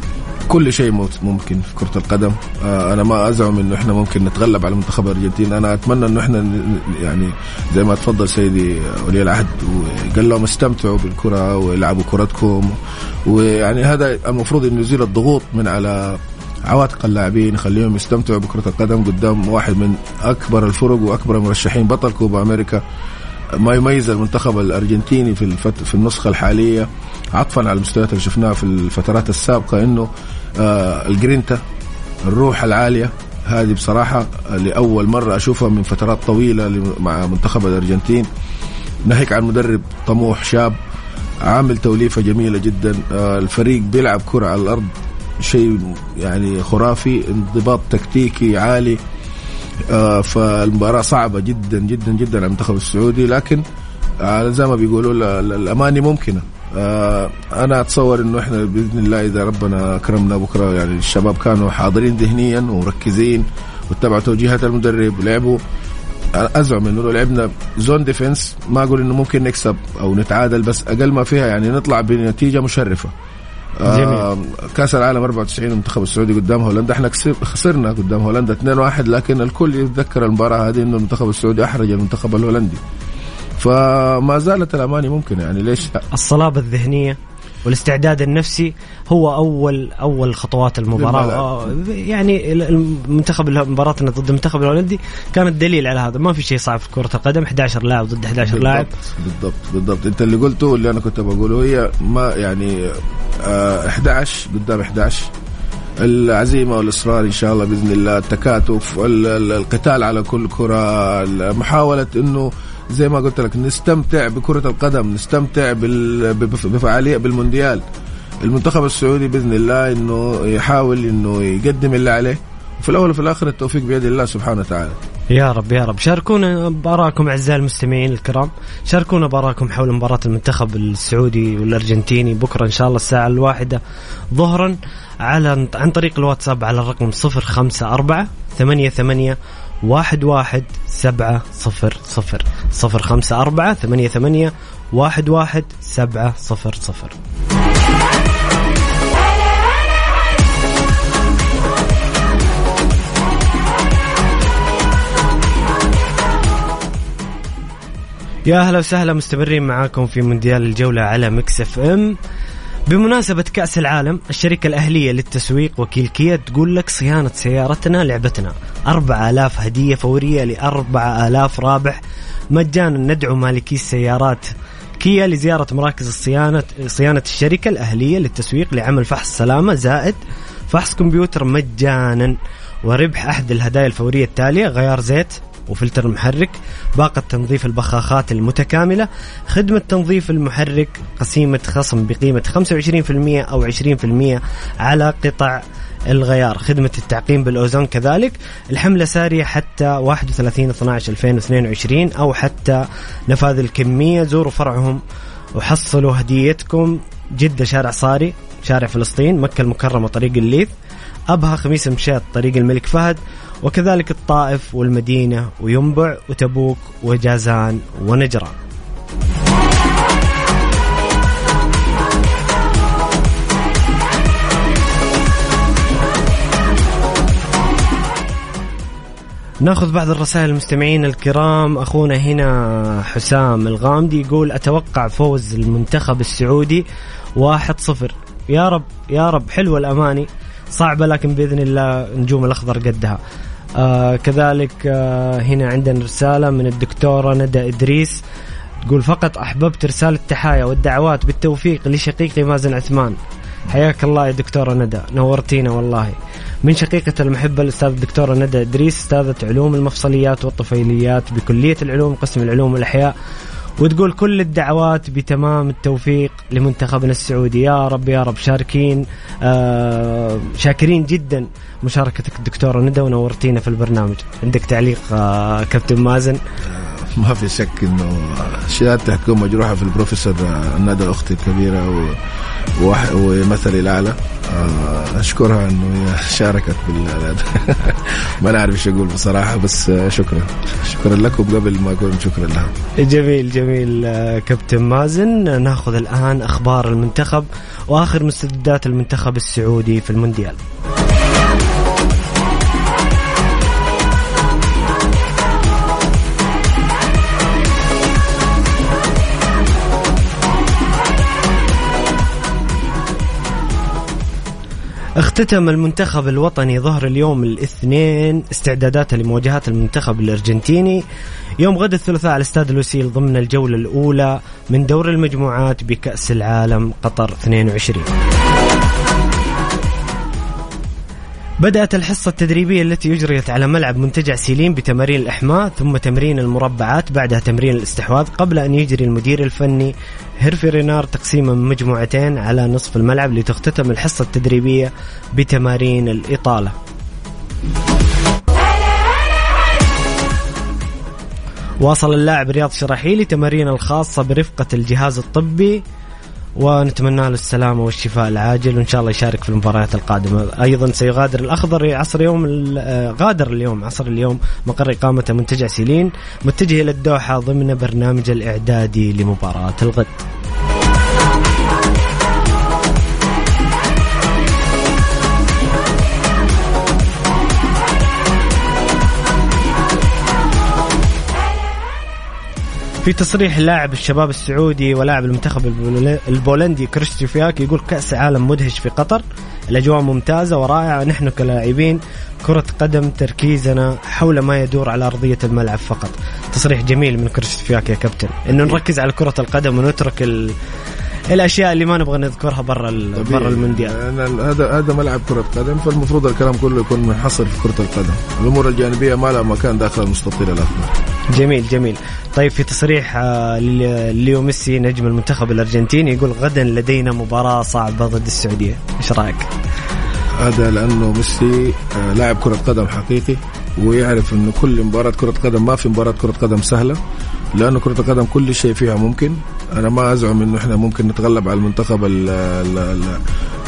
كل شيء ممكن في كرة القدم. آه أنا ما أزعم إنه إحنا ممكن نتغلب على منتخب الأرجنتين. أنا أتمنى إنه إحنا يعني زي ما تفضل سيدي ولي العهد وقال لهم استمتعوا بالكرة والعبوا كرتكم. ويعني هذا المفروض إنه يزيل الضغوط من على عواتق اللاعبين يخليهم يستمتعوا بكرة القدم قدام واحد من أكبر الفرق وأكبر المرشحين بطل كوبا أمريكا. ما يميز المنتخب الأرجنتيني في الفت... في النسخة الحالية عطفا على المستويات اللي شفناها في الفترات السابقة إنه آه الجرينتا الروح العالية هذه بصراحة لأول مرة أشوفها من فترات طويلة مع منتخب الأرجنتين. ناهيك عن مدرب طموح شاب عامل توليفة جميلة جدا آه الفريق بيلعب كرة على الأرض شيء يعني خرافي انضباط تكتيكي عالي. آه، فالمباراة صعبة جدا جدا جدا على المنتخب السعودي لكن آه، زي ما بيقولوا ال- ال- الأماني ممكنة. آه، أنا أتصور إنه إحنا بإذن الله إذا ربنا أكرمنا بكرة يعني الشباب كانوا حاضرين ذهنيا ومركزين واتبعوا توجيهات المدرب ولعبوا أنا أزعم إنه لو لعبنا zone defense ما أقول إنه ممكن نكسب أو نتعادل بس أقل ما فيها يعني نطلع بنتيجة مشرفة. آه كأس العالم 94 المنتخب السعودي قدام هولندا. إحنا خسرنا قدام هولندا 2-1 لكن الكل يتذكر المباراة هذه إنه المنتخب السعودي أحرج المنتخب الهولندي. فما زالت الأماني ممكنة يعني ليش لا؟ الصلابة الذهنية. والاستعداد النفسي هو اول أول خطوات المباراة. آه، يعني المنتخب مباراتنا ضد المنتخب الهولندي كانت دليل على هذا. ما في شيء صعب في كرة القدم. 11 لاعب ضد 11 لاعب بالضبط بالضبط بالضبط. أنت اللي قلته اللي أنا كنت بقوله هي ما يعني آه 11 قدام 11 العزيمة والإصرار إن شاء الله بإذن الله التكاتف ال- ال- القتال على كل كرة. محاوله إنه زي ما قلت لك نستمتع بكرة القدم نستمتع بال- بف- بفعالية بالمونديال. المنتخب السعودي بإذن الله إنه يحاول إنه يقدم اللي عليه وفي الأول وفي الآخر التوفيق بيد الله سبحانه وتعالى. يا رب يا رب. شاركونا بارائكم أعزائي المستمعين الكرام. شاركونا بارائكم حول مباراة المنتخب السعودي والأرجنتيني. بكرة إن شاء الله الساعة الواحدة ظهرا على عن طريق الواتساب على الرقم 054 88 واحد واحد سبعة صفر صفر صفر خمسة أربعة ثمانية ثمانية واحد واحد سبعة صفر صفر. يا أهلا وسهلا مستمرين معاكم في مونديال الجولة على Mix FM. بمناسبة كأس العالم الشركة الأهلية للتسويق وكيل كيا تقول لك صيانة سيارتنا لعبتنا. 4000 هدية فورية ل 4000 رابح. مجانا ندعو مالكي السيارات كيا لزيارة مراكز الصيانة صيانة الشركة الأهلية للتسويق لعمل فحص سلامة زائد فحص كمبيوتر مجانا. وربح أحد الهدايا الفورية التالية غيار زيت وفلتر محرك باقة تنظيف البخاخات المتكاملة خدمة تنظيف المحرك قسيمة خصم بقيمة 25% أو 20% على قطع الغيار. خدمة التعقيم بالأوزون كذلك. الحملة سارية حتى 31 12 2022 أو حتى نفاذ الكمية. زوروا فرعهم وحصلوا هديتكم. جدة شارع صاري شارع فلسطين مكة المكرمة طريق الليث. أبها خميس مشاط طريق الملك فهد. وكذلك الطائف والمدينة وينبع وتبوك وجازان ونجران. ناخذ بعض الرسائل المستمعين الكرام. أخونا هنا حسام الغامدي يقول أتوقع فوز المنتخب السعودي 1-0 يا رب يا رب حلوة الأماني. صعبة لكن بإذن الله نجوم الأخضر قدها. آه كذلك آه هنا عندنا رسالة من الدكتورة ندى إدريس تقول فقط أحببت ارسال التحايا والدعوات بالتوفيق لشقيقي مازن عثمان. حياك الله يا دكتورة ندى نورتينا والله. من شقيقة المحبة الأستاذ الدكتورة ندى إدريس أستاذة علوم المفصليات والطفيليات بكلية العلوم قسم العلوم والأحياء وتقول كل الدعوات بتمام التوفيق لمنتخبنا السعودي. يا رب يا رب شاركين آه شاكرين جدا مشاركتك الدكتورة ندى ونورتينا في البرنامج. عندك تعليق آه كابتن مازن؟ ما في شك إنه شهادتي حتكون مجروحة في البروفيسور ندى أختي الكبيرة ومثلي الاعلى آه، أشكرها إنه *laughs* شاركت بال *laughs* ما نعرف إيش أقول بصراحة بس آه، شكرا. شكرا لكم قبل ما أقول شكرا لها. جميل جميل آه، كابتن مازن. ناخذ الآن أخبار المنتخب وآخر مستجدات المنتخب السعودي في المونديال. اختتم المنتخب الوطني ظهر اليوم الاثنين استعداداته لمواجهات المنتخب الأرجنتيني. يوم غد الثلاثاء على استاد الوسيل ضمن الجولة الأولى من دور المجموعات بكأس العالم قطر 22 بدأت الحصة التدريبية التي أجريت على ملعب منتجع سيلين بتمارين الإحماء ثم تمرين المربعات بعدها تمرين الاستحواذ قبل أن يجري المدير الفني هيرفي رينار تقسيما مجموعتين على نصف الملعب لتختتم الحصة التدريبية بتمارين الإطالة. واصل اللاعب رياض شراحيلي تمارين الخاصة برفقة الجهاز الطبي. ونتمنى له السلامة والشفاء العاجل وإن شاء الله يشارك في المباريات القادمة. أيضا سيغادر الأخضر عصر يوم آه، غادر اليوم عصر اليوم مقر إقامته منتجع سيلين متجه إلى الدوحة ضمن برنامج الإعدادي لمباراة الغد. في تصريح لاعب الشباب السعودي ولاعب المنتخب البول- البولندي كريستيان فياك يقول كأس عالم مدهش في قطر. الأجواء ممتازة ورائعة. نحن كلاعبين كرة قدم تركيزنا حول ما يدور على أرضية الملعب فقط. تصريح جميل من كريستيان فياك يا كابتن. إنه نركز على كرة القدم ونترك ال... الأشياء اللي ما نبغى نذكرها برا. برا المونديال. هذا هذا ملعب كرة قدم فالمفروض الكلام كله يكون منحصر في كرة القدم. الأمور الجانبية ما لها مكان داخل المستطيل الأخضر جميل جميل. طيب في تصريح آه، ليو ميسي نجم المنتخب الأرجنتيني يقول غدا لدينا مباراة صعبة ضد السعودية. إيش رأيك؟ هذا لأنه ميسي آه، لاعب كرة قدم حقيقي ويعرف إنه كل مباراة كرة قدم ما في مباراة كرة قدم سهلة. لأنه كرة القدم كل شيء فيها ممكن. أنا ما أزعم إنه إحنا ممكن نتغلب على المنتخب ال ال ال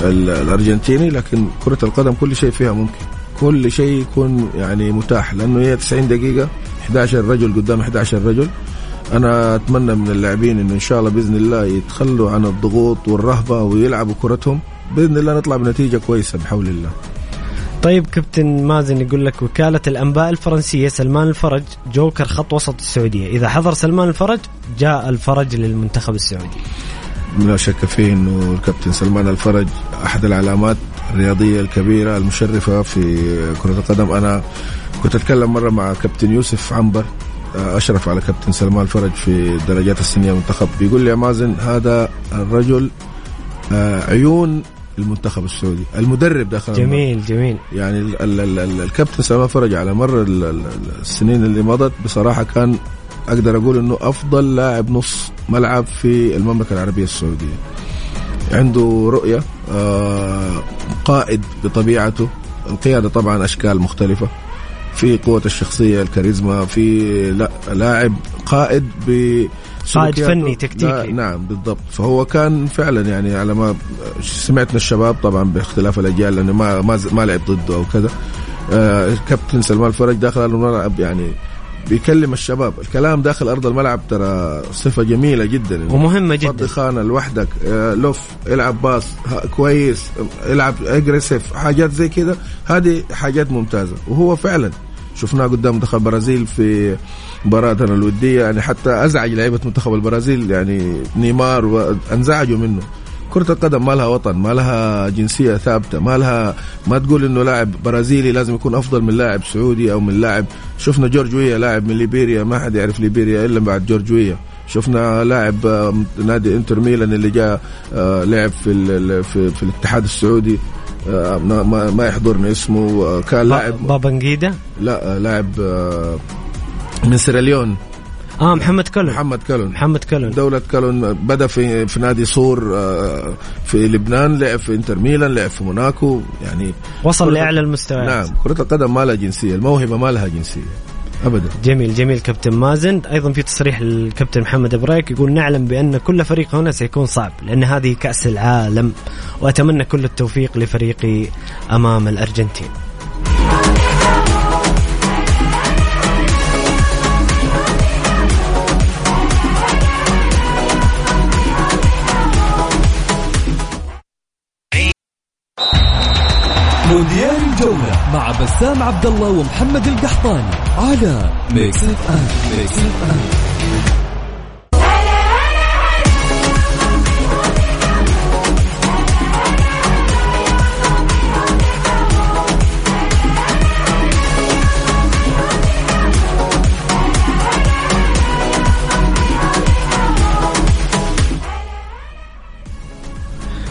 ال الأرجنتيني لكن كرة القدم كل شيء فيها ممكن. كل شيء يكون يعني متاح لأنه هي 90 دقيقة 11 رجل قدام 11 رجل. أنا أتمنى من اللاعبين إنه إن شاء الله بإذن الله يتخلوا عن الضغوط والرهبة ويلعبوا كرتهم. بإذن الله نطلع بنتيجة كويسة بحول الله. طيب كابتن مازن يقول لك وكالة الأنباء الفرنسية سلمان الفرج جوكر خط وسط السعودية. إذا حضر سلمان الفرج جاء الفرج للمنتخب السعودي. لا شك فيه إنه الكابتن سلمان الفرج أحد العلامات الرياضية الكبيرة المشرفة في كرة القدم. أنا كنت أتكلم مرة مع كابتن يوسف عنبر أشرف على كابتن سلمان الفرج في الدرجات السنية المنتخب. بيقول لي يا مازن هذا الرجل آه، عيون المنتخب السعودي. المدرب داخل. جميل جميل. يعني ال ال ال ال الكابتن سلمان فرج على مر ال- ال- السنين اللي مضت بصراحة كان أقدر أقول إنه أفضل لاعب نص ملعب في المملكة العربية السعودية. عنده رؤية آه، قائد بطبيعته. القيادة طبعا أشكال مختلفة. في قوة الشخصية الكاريزما في لا لاعب قائد ب قائد سلوكياته. فني تكتيكي. نعم بالضبط. فهو كان فعلا يعني على ما سمعتنا الشباب طبعا باختلاف الأجيال لأنه ما ما, ما لعب ضده أو كذا. آه الكابتن سلمان الفرج داخل الملعب يعني بيكلم الشباب. الكلام داخل أرض الملعب ترى صفة جميلة جدا. ومهمة فضي جدا خانة لوحدك آه، لف العب باص كويس العب اجريسيف حاجات زي كده هذه حاجات ممتازة وهو فعلا شفناه قدام منتخب البرازيل في مباراتنا الودية يعني حتى أزعج لعيبة منتخب البرازيل يعني نيمار وأنزعجوا منه. كرة القدم ما لها وطن ما لها جنسية ثابتة ما لها ما تقول إنه لاعب برازيلي لازم يكون أفضل من لاعب سعودي أو من لاعب. شفنا جورج ويا لاعب من ليبيريا ما حد يعرف ليبيريا إلا بعد جورج ويا شفنا لاعب آه، نادي إنتر ميلان اللي جاء آه، لعب في في, في الاتحاد السعودي. ما ما- يحضرني اسمه. آه، كان لاعب بابنجيدا لا آه، لاعب آه، من سيراليون آه محمد كلون محمد كالون محمد كلون دولة كالون بدأ في في نادي صور آه، في لبنان لعب في انتر ميلان لعب في موناكو يعني وصل لأعلى المستويات. نعم كرة القدم ما لها جنسية الموهبة ما لها جنسية. ابدا. جميل جميل كابتن مازن. أيضا في تصريح الكابتن محمد بريك يقول نعلم بأن كل فريق هنا سيكون صعب لأن هذه كأس العالم وأتمنى كل التوفيق لفريقي أمام الأرجنتين. مونديال الجولة مع بسام عبد الله ومحمد القحطاني على Mix FM Mix FM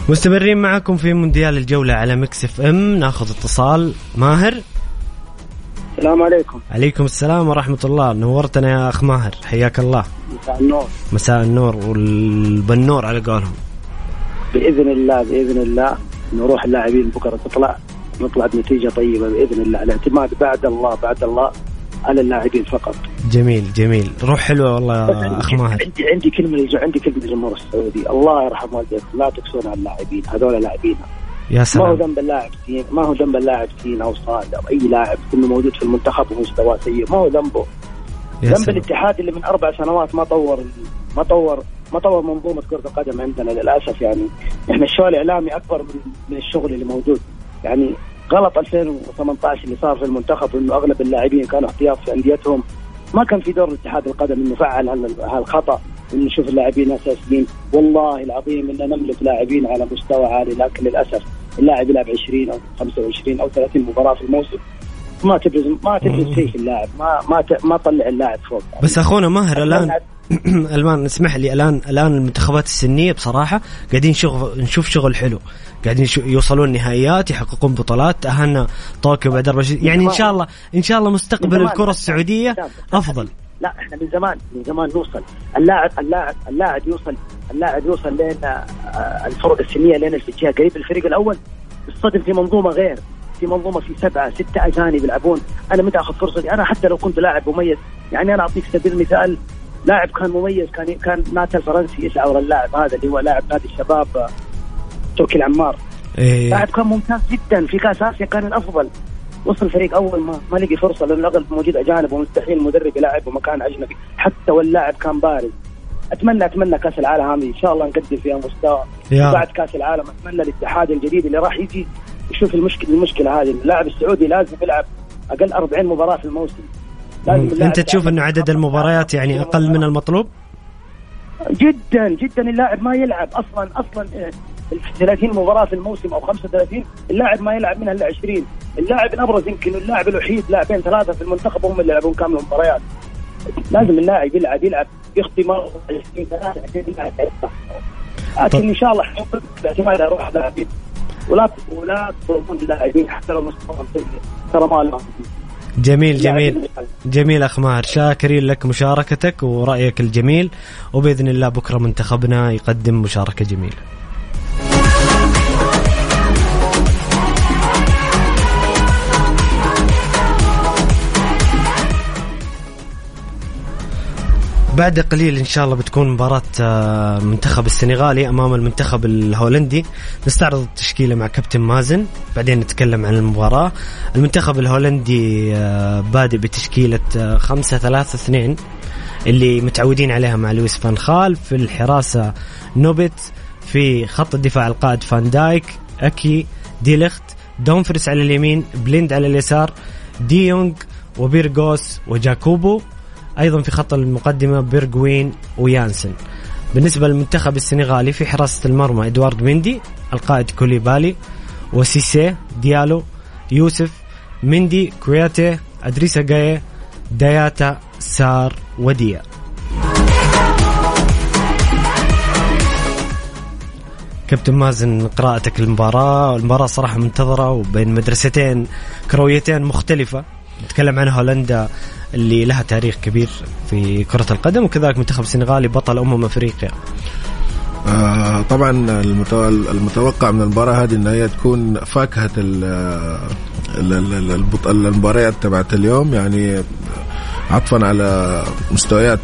مستمرين معكم في مونديال الجولة على Mix FM. ناخذ اتصال. ماهر؟ السلام عليكم. عليكم السلام ورحمة الله. نورتنا يا أخ ماهر. حياك الله. مساء النور. مساء النور والبنور على قولهم. بإذن الله بإذن الله نروح اللاعبين بكرة تطلع. نطلع بنتيجة طيبة بإذن الله الاعتماد بعد الله بعد الله. على اللاعبين فقط. جميل جميل. روح حلوة والله عندي ماهر. عندي عندي كلمة عندي كلمة للجمهور السعودي. الله يرحم والديكم لا تكسون على اللاعبين. هذول لاعبين. يا ما هو سلام. ذنب اللاعب سين ما هو ذنب اللاعب سين أو صاد أو أي لاعب. انه موجود في المنتخب ومستواه سيء. ما هو ذنبه. يا ذنب سلام. الاتحاد اللي من أربع سنوات ما طور ما طور ما طور منظومة كرة القدم عندنا للأسف يعني. إحنا الشغل الإعلامي أكبر من من الشغل اللي موجود. يعني غلط 2018 اللي صار في المنتخب إنه أغلب اللاعبين كانوا احتياط في أنديتهم. ما كان في دور الاتحاد القدم إنه فعل هال- هالخطأ إنه نشوف اللاعبين اساسيين والله العظيم ان نملك لاعبين على مستوى عالي لكن للأسف اللاعب يلعب 20 أو 25 أو 30 مباراة في الموسم. ما تبرز ما تبرز شيء في اللاعب. ما ما ما طلع اللاعب فوق. بس أخونا ماهر الآن *clears throat* الان اسمح لي الآن الآن المنتخبات السنية بصراحة قاعدين شغل نشوف شغل حلو. قاعدين يوصلون نهائيات يحققون بطولات تاهلنا طوكيو بعد أربع سنين يعني إن شاء الله إن شاء الله مستقبل. الكرة السعودية أفضل. لا إحنا من زمان من زمان نوصل. اللاعب اللاعب اللاعب يوصل اللاعب يوصل لين آه، الفرق السنية لين الاتجاه قريب الفريق الأول يصطدم في منظومة غير. في منظومة في سبعة ستة أجانب يلعبون. أنا متى آخذ فرصتي؟ أنا حتى لو كنت لاعب مميز يعني أنا أعطيك سبيل المثال. لاعب كان مميز كان كان ناتا الفرنسي يشعر اللاعب هذا اللي هو لاعب نادي الشباب آه، تركي العمار. إيه. لاعب كان ممتاز جدا. في كأس آسيا كان الأفضل. وصل الفريق أول ما ما لقي فرصة لأنه الاغلب موجود أجانب ومستحيل المدرب يلعب بمكان أجنبي. حتى واللاعب كان بارز. اتمنى أتمنى كأس العالم هذه إن شاء الله نقدم فيها مستوى. بعد كأس العالم أتمنى الاتحاد الجديد اللي راح يجي يشوف المشكلة المشكلة هذه. اللاعب السعودي لازم يلعب أقل 40 مباراة في الموسم. أنت تشوف إنه عدد المباريات يعني أقل من المطلوب؟ جدا جدا اللاعب ما يلعب أصلا أصلا آه، 30 مباراة في الموسم أو 35 اللاعب ما يلعب منها إلا 20 اللاعب الأبرز يمكن اللاعب الوحيد لاعبين ثلاثة في المنتخب هم اللي يلعبون كامل المباريات. لازم اللاعب يلعب يلعب يخطي مره 20 ثلاثة عشان يلعب لكن إن شاء الله باعتماد على روح اللاعبين ولا ولا تظلمون اللاعبين حتى لو مستواهم ترى ما لهم. جميل جميل. جميل اخ ماهر شاكرين لك مشاركتك ورأيك الجميل وبإذن الله بكرة منتخبنا يقدم مشاركة جميلة. بعد قليل إن شاء الله بتكون مباراة آه، المنتخب السنغالي أمام المنتخب الهولندي. نستعرض التشكيلة مع كابتن مازن بعدين نتكلم عن المباراة. المنتخب الهولندي آه، بادئ بتشكيلة آه، خمسة ثلاثة اثنين اللي متعودين عليها مع لويس فان خال في الحراسة نوبرت في خط الدفاع القائد فان دايك أكي ديليخت دومفريس على اليمين بليند على اليسار ديونغ وبيرغهاوس وجاكبو. أيضا في خط المقدمة بيرغوين ويانسن. بالنسبة للمنتخب السنغالي في حراسة المرمى إدوارد مندي القائد كوليبالي وسيسي ديالو يوسف مندي كوياتي أدريسا جاي داياتا سار وديا كابتن مازن قراءتك للمباراة المباراة صراحة منتظرة وبين مدرستين كرويتين مختلفة. نتكلم عن هولندا اللي لها تاريخ كبير في كرة القدم وكذلك منتخب السنغالي بطل أمم أفريقيا. آه طبعا المتو- المتوقع من المباراة هذه ان هي تكون فاكهة المباريات تبعت اليوم يعني عطفا على مستويات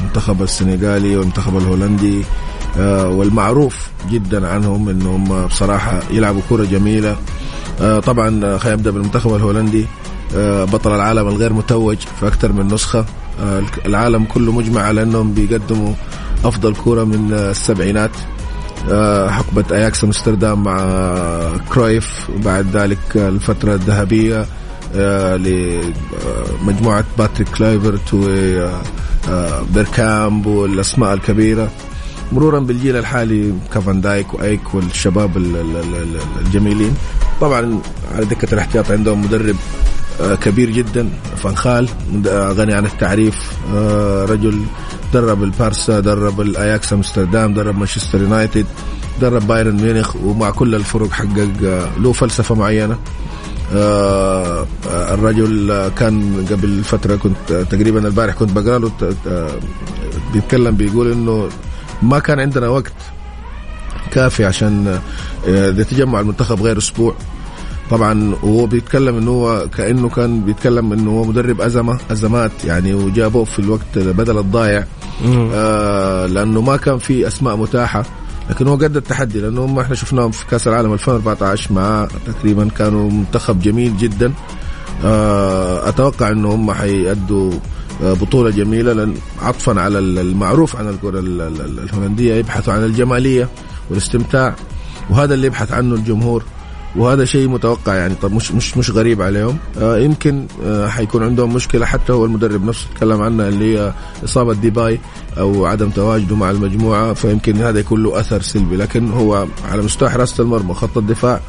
المنتخب السنغالي والمنتخب الهولندي آه، والمعروف جدا عنهم إنهم بصراحة يلعبوا كرة جميلة. آه، طبعا خلينا نبدا بالمنتخب الهولندي. بطل العالم الغير متوج في أكثر من نسخة. آه، العالم كله مجمع على أنهم بيقدموا أفضل كره من السبعينات. آه، حقبة أياكس أمستردام مع كرويف وبعد ذلك الفترة الذهبية آه، لمجموعة باتريك كلايفرت وبيركامب والأسماء الكبيرة. مرورا بالجيل الحالي كفان دايك وأكي والشباب ال- ال- ال- الجميلين. طبعا على دكة الإحتياط عندهم مدرب آه، كبير جدا فانخال مد- آه، غني عن التعريف آه، رجل درب البارسا درب الأياكس أمستردام درب مانشستر يونايتد درب بايرن ميونخ ومع كل الفرق حقق آه، له فلسفة معينة. آه، آه، الرجل آه، كان قبل فترة كنت آه، تقريبا البارح كنت بقرأ له آه، بيتكلم بيقول إنه ما كان عندنا وقت كافي عشان آه، يتجمع المنتخب غير أسبوع. طبعا وهو بيتكلم إنه هو كأنه كان بيتكلم إنه هو مدرب أزمة أزمات يعني وجابوه في الوقت بدل الضايع. آه لأنه ما كان في أسماء متاحة. لكن هو قد التحدي لأنه هم إحنا شفناهم في كأس العالم 2014 مع تقريبا كانوا منتخب جميل جدا. آه أتوقع إنه هم حيأدوا آه، بطولة جميلة لأن عطفا على المعروف عن الكرة ال- ال- ال- الهولندية يبحثوا عن الجمالية والاستمتاع. وهذا اللي يبحث عنه الجمهور. وهذا شيء متوقع يعني. طب مش مش مش غريب عليهم. آه يمكن آه حيكون عندهم مشكلة. حتى هو المدرب نفسه تكلم عنها اللي هي إصابة ديباي أو عدم تواجده مع المجموعة فيمكن هذا يكون له أثر سلبي. لكن هو على مستوى حراسة المرمى خط الدفاع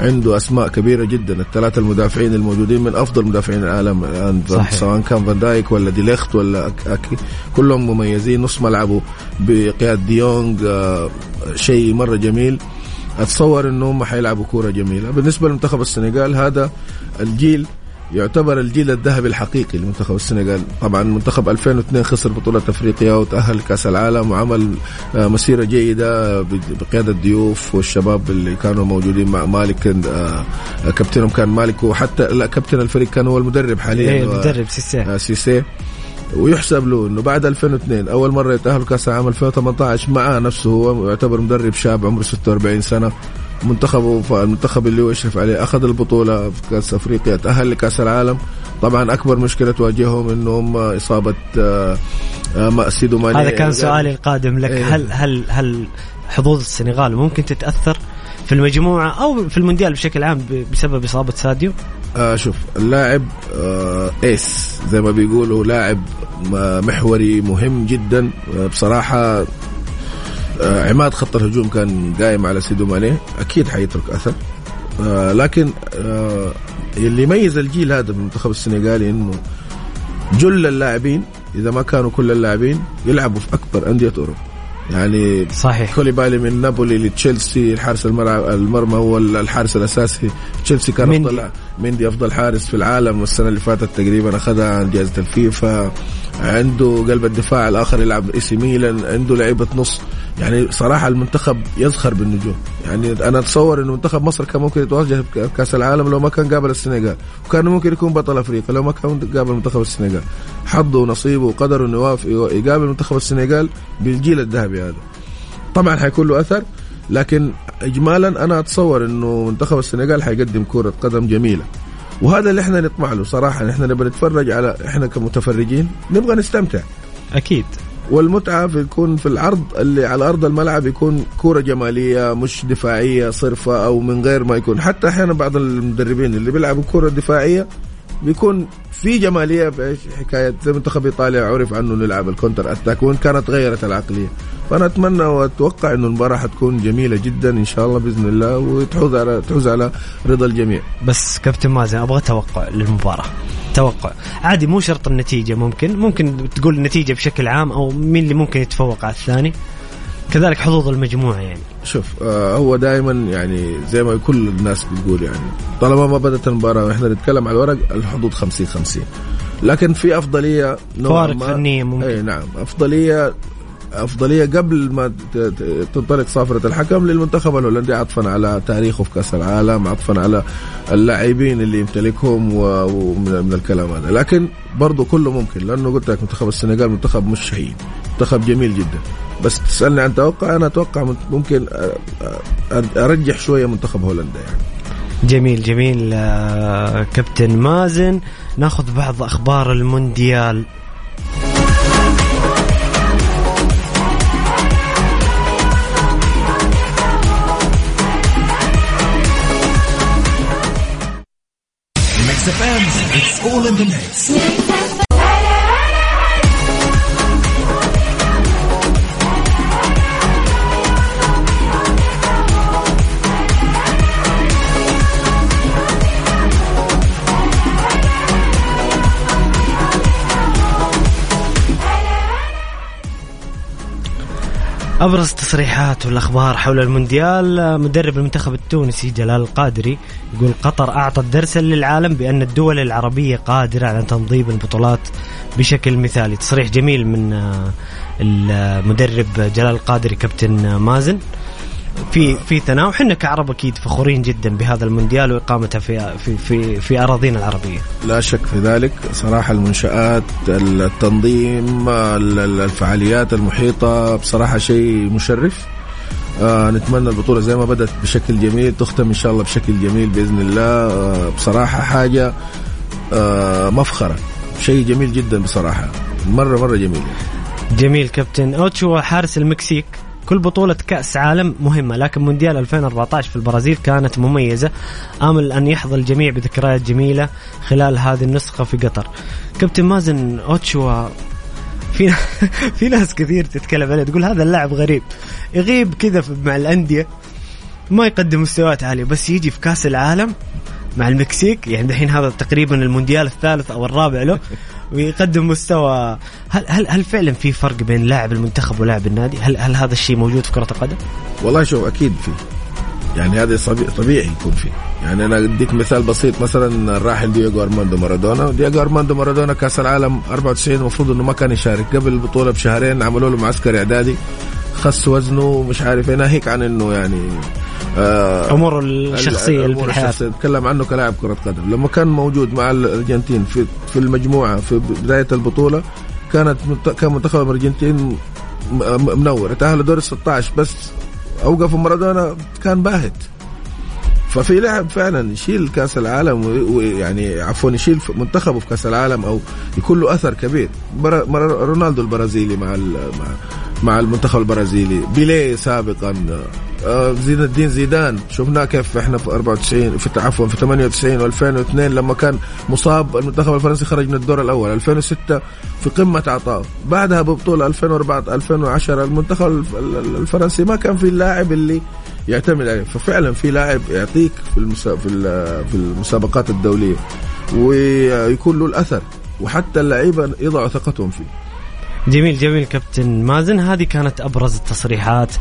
عنده أسماء كبيرة جدا. الثلاثة المدافعين الموجودين من أفضل مدافعين العالم الآن. سواء كان فان دايك ولا ديليخت ولا أكي كلهم مميزين. نص ملعبه بقياده ديونج آه شيء مرة جميل. أتصور إنه هم حيلعبوا كورة جميلة. بالنسبة لمنتخب السنغال هذا الجيل يعتبر الجيل الذهبي الحقيقي لمنتخب السنغال. طبعا منتخب 2002 خسر بطولة أفريقيا وتأهل لكأس العالم وعمل آه، مسيرة جيدة بقيادة ضيوف والشباب اللي كانوا موجودين مع مالك آه، آه، كابتنهم كان مالك وحتى لا كابتن الفريق كان هو المدرب حاليا آه، المدرب سيسي سيسي ويحسب له إنه بعد 2002 أول مرة يتأهل كأس العالم 2018 معاه نفسه هو يعتبر مدرب شاب عمره 46 سنة منتخبه المنتخب اللي هو يشرف عليه أخذ البطولة في كأس أفريقيا تأهل لكأس العالم طبعا أكبر مشكلة تواجههم انه هم إصابة آه، آه، سيدو ماني هذا كان سؤالي القادم لك إيه. هل هل هل حظوظ السنغال ممكن تتأثر في المجموعة أو في المونديال بشكل عام بسبب إصابة ساديو؟ آه شوف اللاعب آه ايس زي ما بيقولوا لاعب م- محوري مهم جدا. آه بصراحة آه عماد خط الهجوم كان قايم على سيدو ماني أكيد حيترك أثر. آه لكن آه اللي يميز الجيل هذا من المنتخب السنغالي إنه جل اللاعبين إذا ما كانوا كل اللاعبين يلعبوا في أكبر أندية أوروبا. يعني صحيح. كوليبالي من نابولي لتشيلسي الحارس الملعب المرمى هو الحارس الأساسي. تشيلسي كان مندي. افضل مندي أفضل حارس في العالم السنة اللي فاتت تقريبا أخذها عن جائزة الفيفا. عنده قلب الدفاع الآخر يلعب AC ميلان عنده لعيبة نص. يعني صراحة المنتخب يزخر بالنجوم. يعني أنا أتصور إنه منتخب مصر كان ممكن يتواجد بكاس العالم لو ما كان قابل السنغال وكان ممكن يكون بطل أفريقيا لو ما كان قابل منتخب السنغال. حظه ونصيبه وقدره إنه يقابل منتخب السنغال بالجيل الذهبي هذا. طبعا حيكون له أثر لكن اجمالا أنا أتصور إنه منتخب السنغال حيقدم كرة قدم جميلة. وهذا اللي إحنا نطمع له صراحة إحنا نبغى نتفرج على إحنا كمتفرجين نبغى نستمتع. أكيد. والمتعة بتكون في العرض اللي على أرض الملعب يكون كورة جمالية مش دفاعية صرفة أو من غير ما يكون. حتى إحيانا بعض المدربين اللي بيلعبوا كره دفاعية بيكون في جمالية في حكاية زي منتخب إيطاليا عرف عنه أنه يلعب الكونتر أتاك وإن كانت غيرت العقلية. فأنا أتمنى وأتوقع إنه المباراة حتكون جميلة جدا إن شاء الله بإذن الله وتحوز على تحوز على رضا الجميع. بس كابتن مازن أبغى توقع للمباراة. توقع. عادي مو شرط النتيجة ممكن. ممكن تقول النتيجة بشكل عام أو مين اللي ممكن يتفوق على الثاني. كذلك حظوظ المجموعة يعني. شوف آه هو دائما يعني زي ما كل الناس بتقول يعني طالما ما بدأت المباراة وإحنا نتكلم على الورق الحدود 50 50 لكن في أفضلية فوارق فنيه ممكن. اي نعم. افضليه أفضلية قبل ما تنطلق صافرة الحكم للمنتخب الهولندي عطفا على تاريخه في كأس العالم عطفا على اللاعبين اللي يمتلكهم ومن من الكلام هذا. لكن برضه كله ممكن لأنه قلت لك منتخب السنغال منتخب مش شهين منتخب جميل جدا. بس تسألني عن توقع أنا أتوقع ممكن أرجح شوية منتخب هولندا يعني. جميل جميل آه، كابتن مازن. ناخذ بعض أخبار المونديال. It's all in the mix. أبرز التصريحات والأخبار حول المونديال مدرب المنتخب التونسي جلال القادري يقول قطر أعطت درسا للعالم بأن الدول العربية قادرة على تنظيم البطولات بشكل مثالي. تصريح جميل من آه، المدرب جلال القادري كابتن مازن. في في ثناء وحنا كعرب أكيد فخورين جدا بهذا المونديال وإقامته في في في, في أراضينا العربية. لا شك في ذلك. صراحة المنشآت التنظيم ال- ال- الفعاليات المحيطة بصراحة شيء مشرف. آه نتمنى البطولة زي ما بدأت بشكل جميل تختم إن شاء الله بشكل جميل بإذن الله. آه بصراحة حاجة آه مفخرة. شيء جميل جدا بصراحة. مرة مرة جميل. جميل كابتن. اوتشوا حارس المكسيك. كل بطولة كأس عالم مهمة لكن مونديال 2014 في البرازيل كانت مميزة آمل أن يحظى الجميع بذكريات جميلة خلال هذه النسخة في قطر. كابتن مازن أوتشوا في *laughs* في ناس كثير تتكلم عليه تقول هذا اللاعب غريب يغيب كذا مع الأندية ما يقدم مستويات عالية بس يجي في كأس العالم مع المكسيك يعني دحين هذا تقريبا المونديال الثالث أو الرابع له ويقدم مستوى هل هل هل فعلا في فرق بين لاعب المنتخب ولاعب النادي؟ هل هل هذا الشيء موجود في كرة القدم؟ والله شوف أكيد في. يعني هذا طبيعي يكون في. يعني أنا أديك مثال بسيط مثلا الراحل دييغو أرماندو مارادونا. دييغو أرماندو مارادونا كأس العالم 94 المفروض إنه ما كان يشارك. قبل البطوله بشهرين عملوا له معسكر إعدادي. خس وزنه مش عارف إيه. ناهيك عن إنه يعني آه اموره الشخصية اللي في الشخصية. تكلم عنه كلاعب كرة قدم. لما كان موجود مع الأرجنتين في في المجموعة في بداية البطولة كانت كان منتخب م- منور تأهل دور ال 16 بس أوقفوا مارادونا كان باهت. ففي لاعب فعلا يشيل كأس العالم ويعني عفوا يشيل منتخبه في كأس العالم أو يكون له أثر كبير. رونالدو البرازيلي مع مع المنتخب البرازيلي بيليه سابقا زين الدين زيدان شفناه كيف إحنا في 94 في عفوا في 98 و2002 لما كان مصاب المنتخب الفرنسي خرج من الدور الأول 2006 في قمة عطائه بعدها ببطولة 2004 2010 المنتخب الف- ال- الفرنسي ما كان في اللاعب اللي يعتمد عليه. ففعلا في لاعب يعطيك في في المسابقات الدولية ويكون له الأثر وحتى اللعيبة يضعوا ثقتهم فيه. جميل جميل كابتن مازن. هذه كانت أبرز التصريحات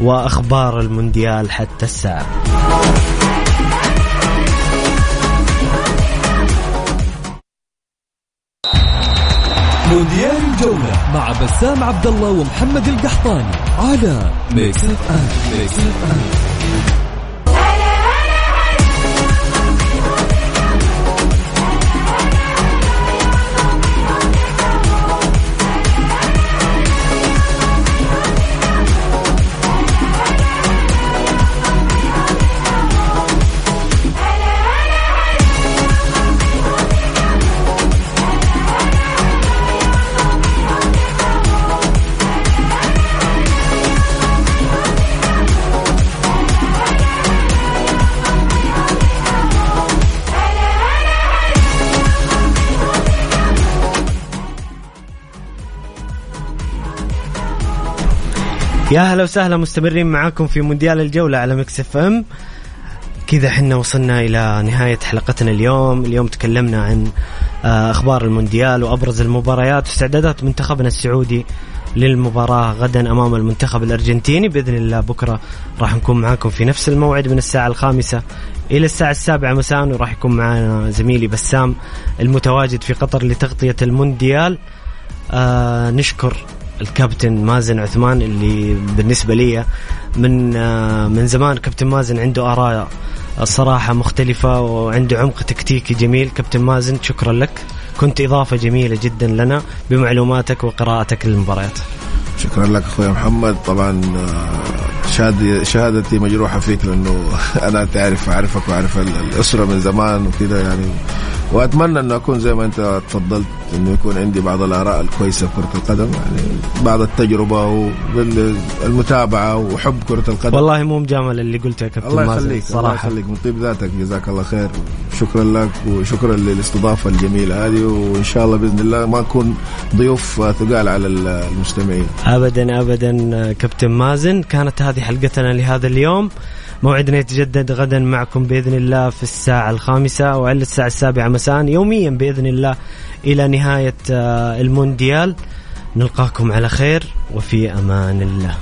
وأخبار المونديال حتى الساعة. مونديال الجولة مع بسام عبد الله ومحمد القحطاني على Mix FM Mix F يا هلا وسهلا مستمرين معاكم في مونديال الجولة على Mix FM. كذا حنا وصلنا إلى نهاية حلقتنا اليوم. اليوم تكلمنا عن آه، أخبار المونديال وأبرز المباريات واستعدادات منتخبنا السعودي للمباراة غدا أمام المنتخب الأرجنتيني. بإذن الله بكرة راح نكون معاكم في نفس الموعد من الساعة الخامسة إلى الساعة السابعة مساء وراح يكون معنا زميلي بسام المتواجد في قطر لتغطية المونديال. آه نشكر الكابتن مازن عثمان اللي بالنسبة لي من آه، من زمان كابتن مازن عنده آراء الصراحه مختلفة وعنده عمق تكتيكي جميل. كابتن مازن شكرا لك. كنت إضافة جميلة جدا لنا بمعلوماتك وقراءتك للمباريات. شكرا لك أخوي محمد. طبعا آه، شهادتي شهادتي مجروحة فيك لأنه *laughs* أنا تعرف أعرفك وأعرف ال- الأسرة من زمان وكذا يعني. وأتمنى انه أكون زي ما أنت تفضلت إنه يكون عندي بعض الآراء الكويسة في كرة القدم يعني بعض التجربة والمتابعة وحب كرة القدم. والله مو مجامل اللي قلته يا كابتن الله مازن يخليك الله صراحة. يخليك. من طيب ذاتك جزاك الله خير. شكرا لك وشكرا للاستضافة الجميلة هذه وإن شاء الله بإذن الله ما نكون ضيوف ثقال على المستمعين. ابدا ابدا كابتن مازن. كانت هذه حلقتنا لهذا اليوم. موعدنا يتجدد غدا معكم بإذن الله في الساعة الخامسة وعلى الساعة السابعة مساء يوميا بإذن الله إلى نهاية آه، المونديال. نلقاكم على خير وفي أمان الله.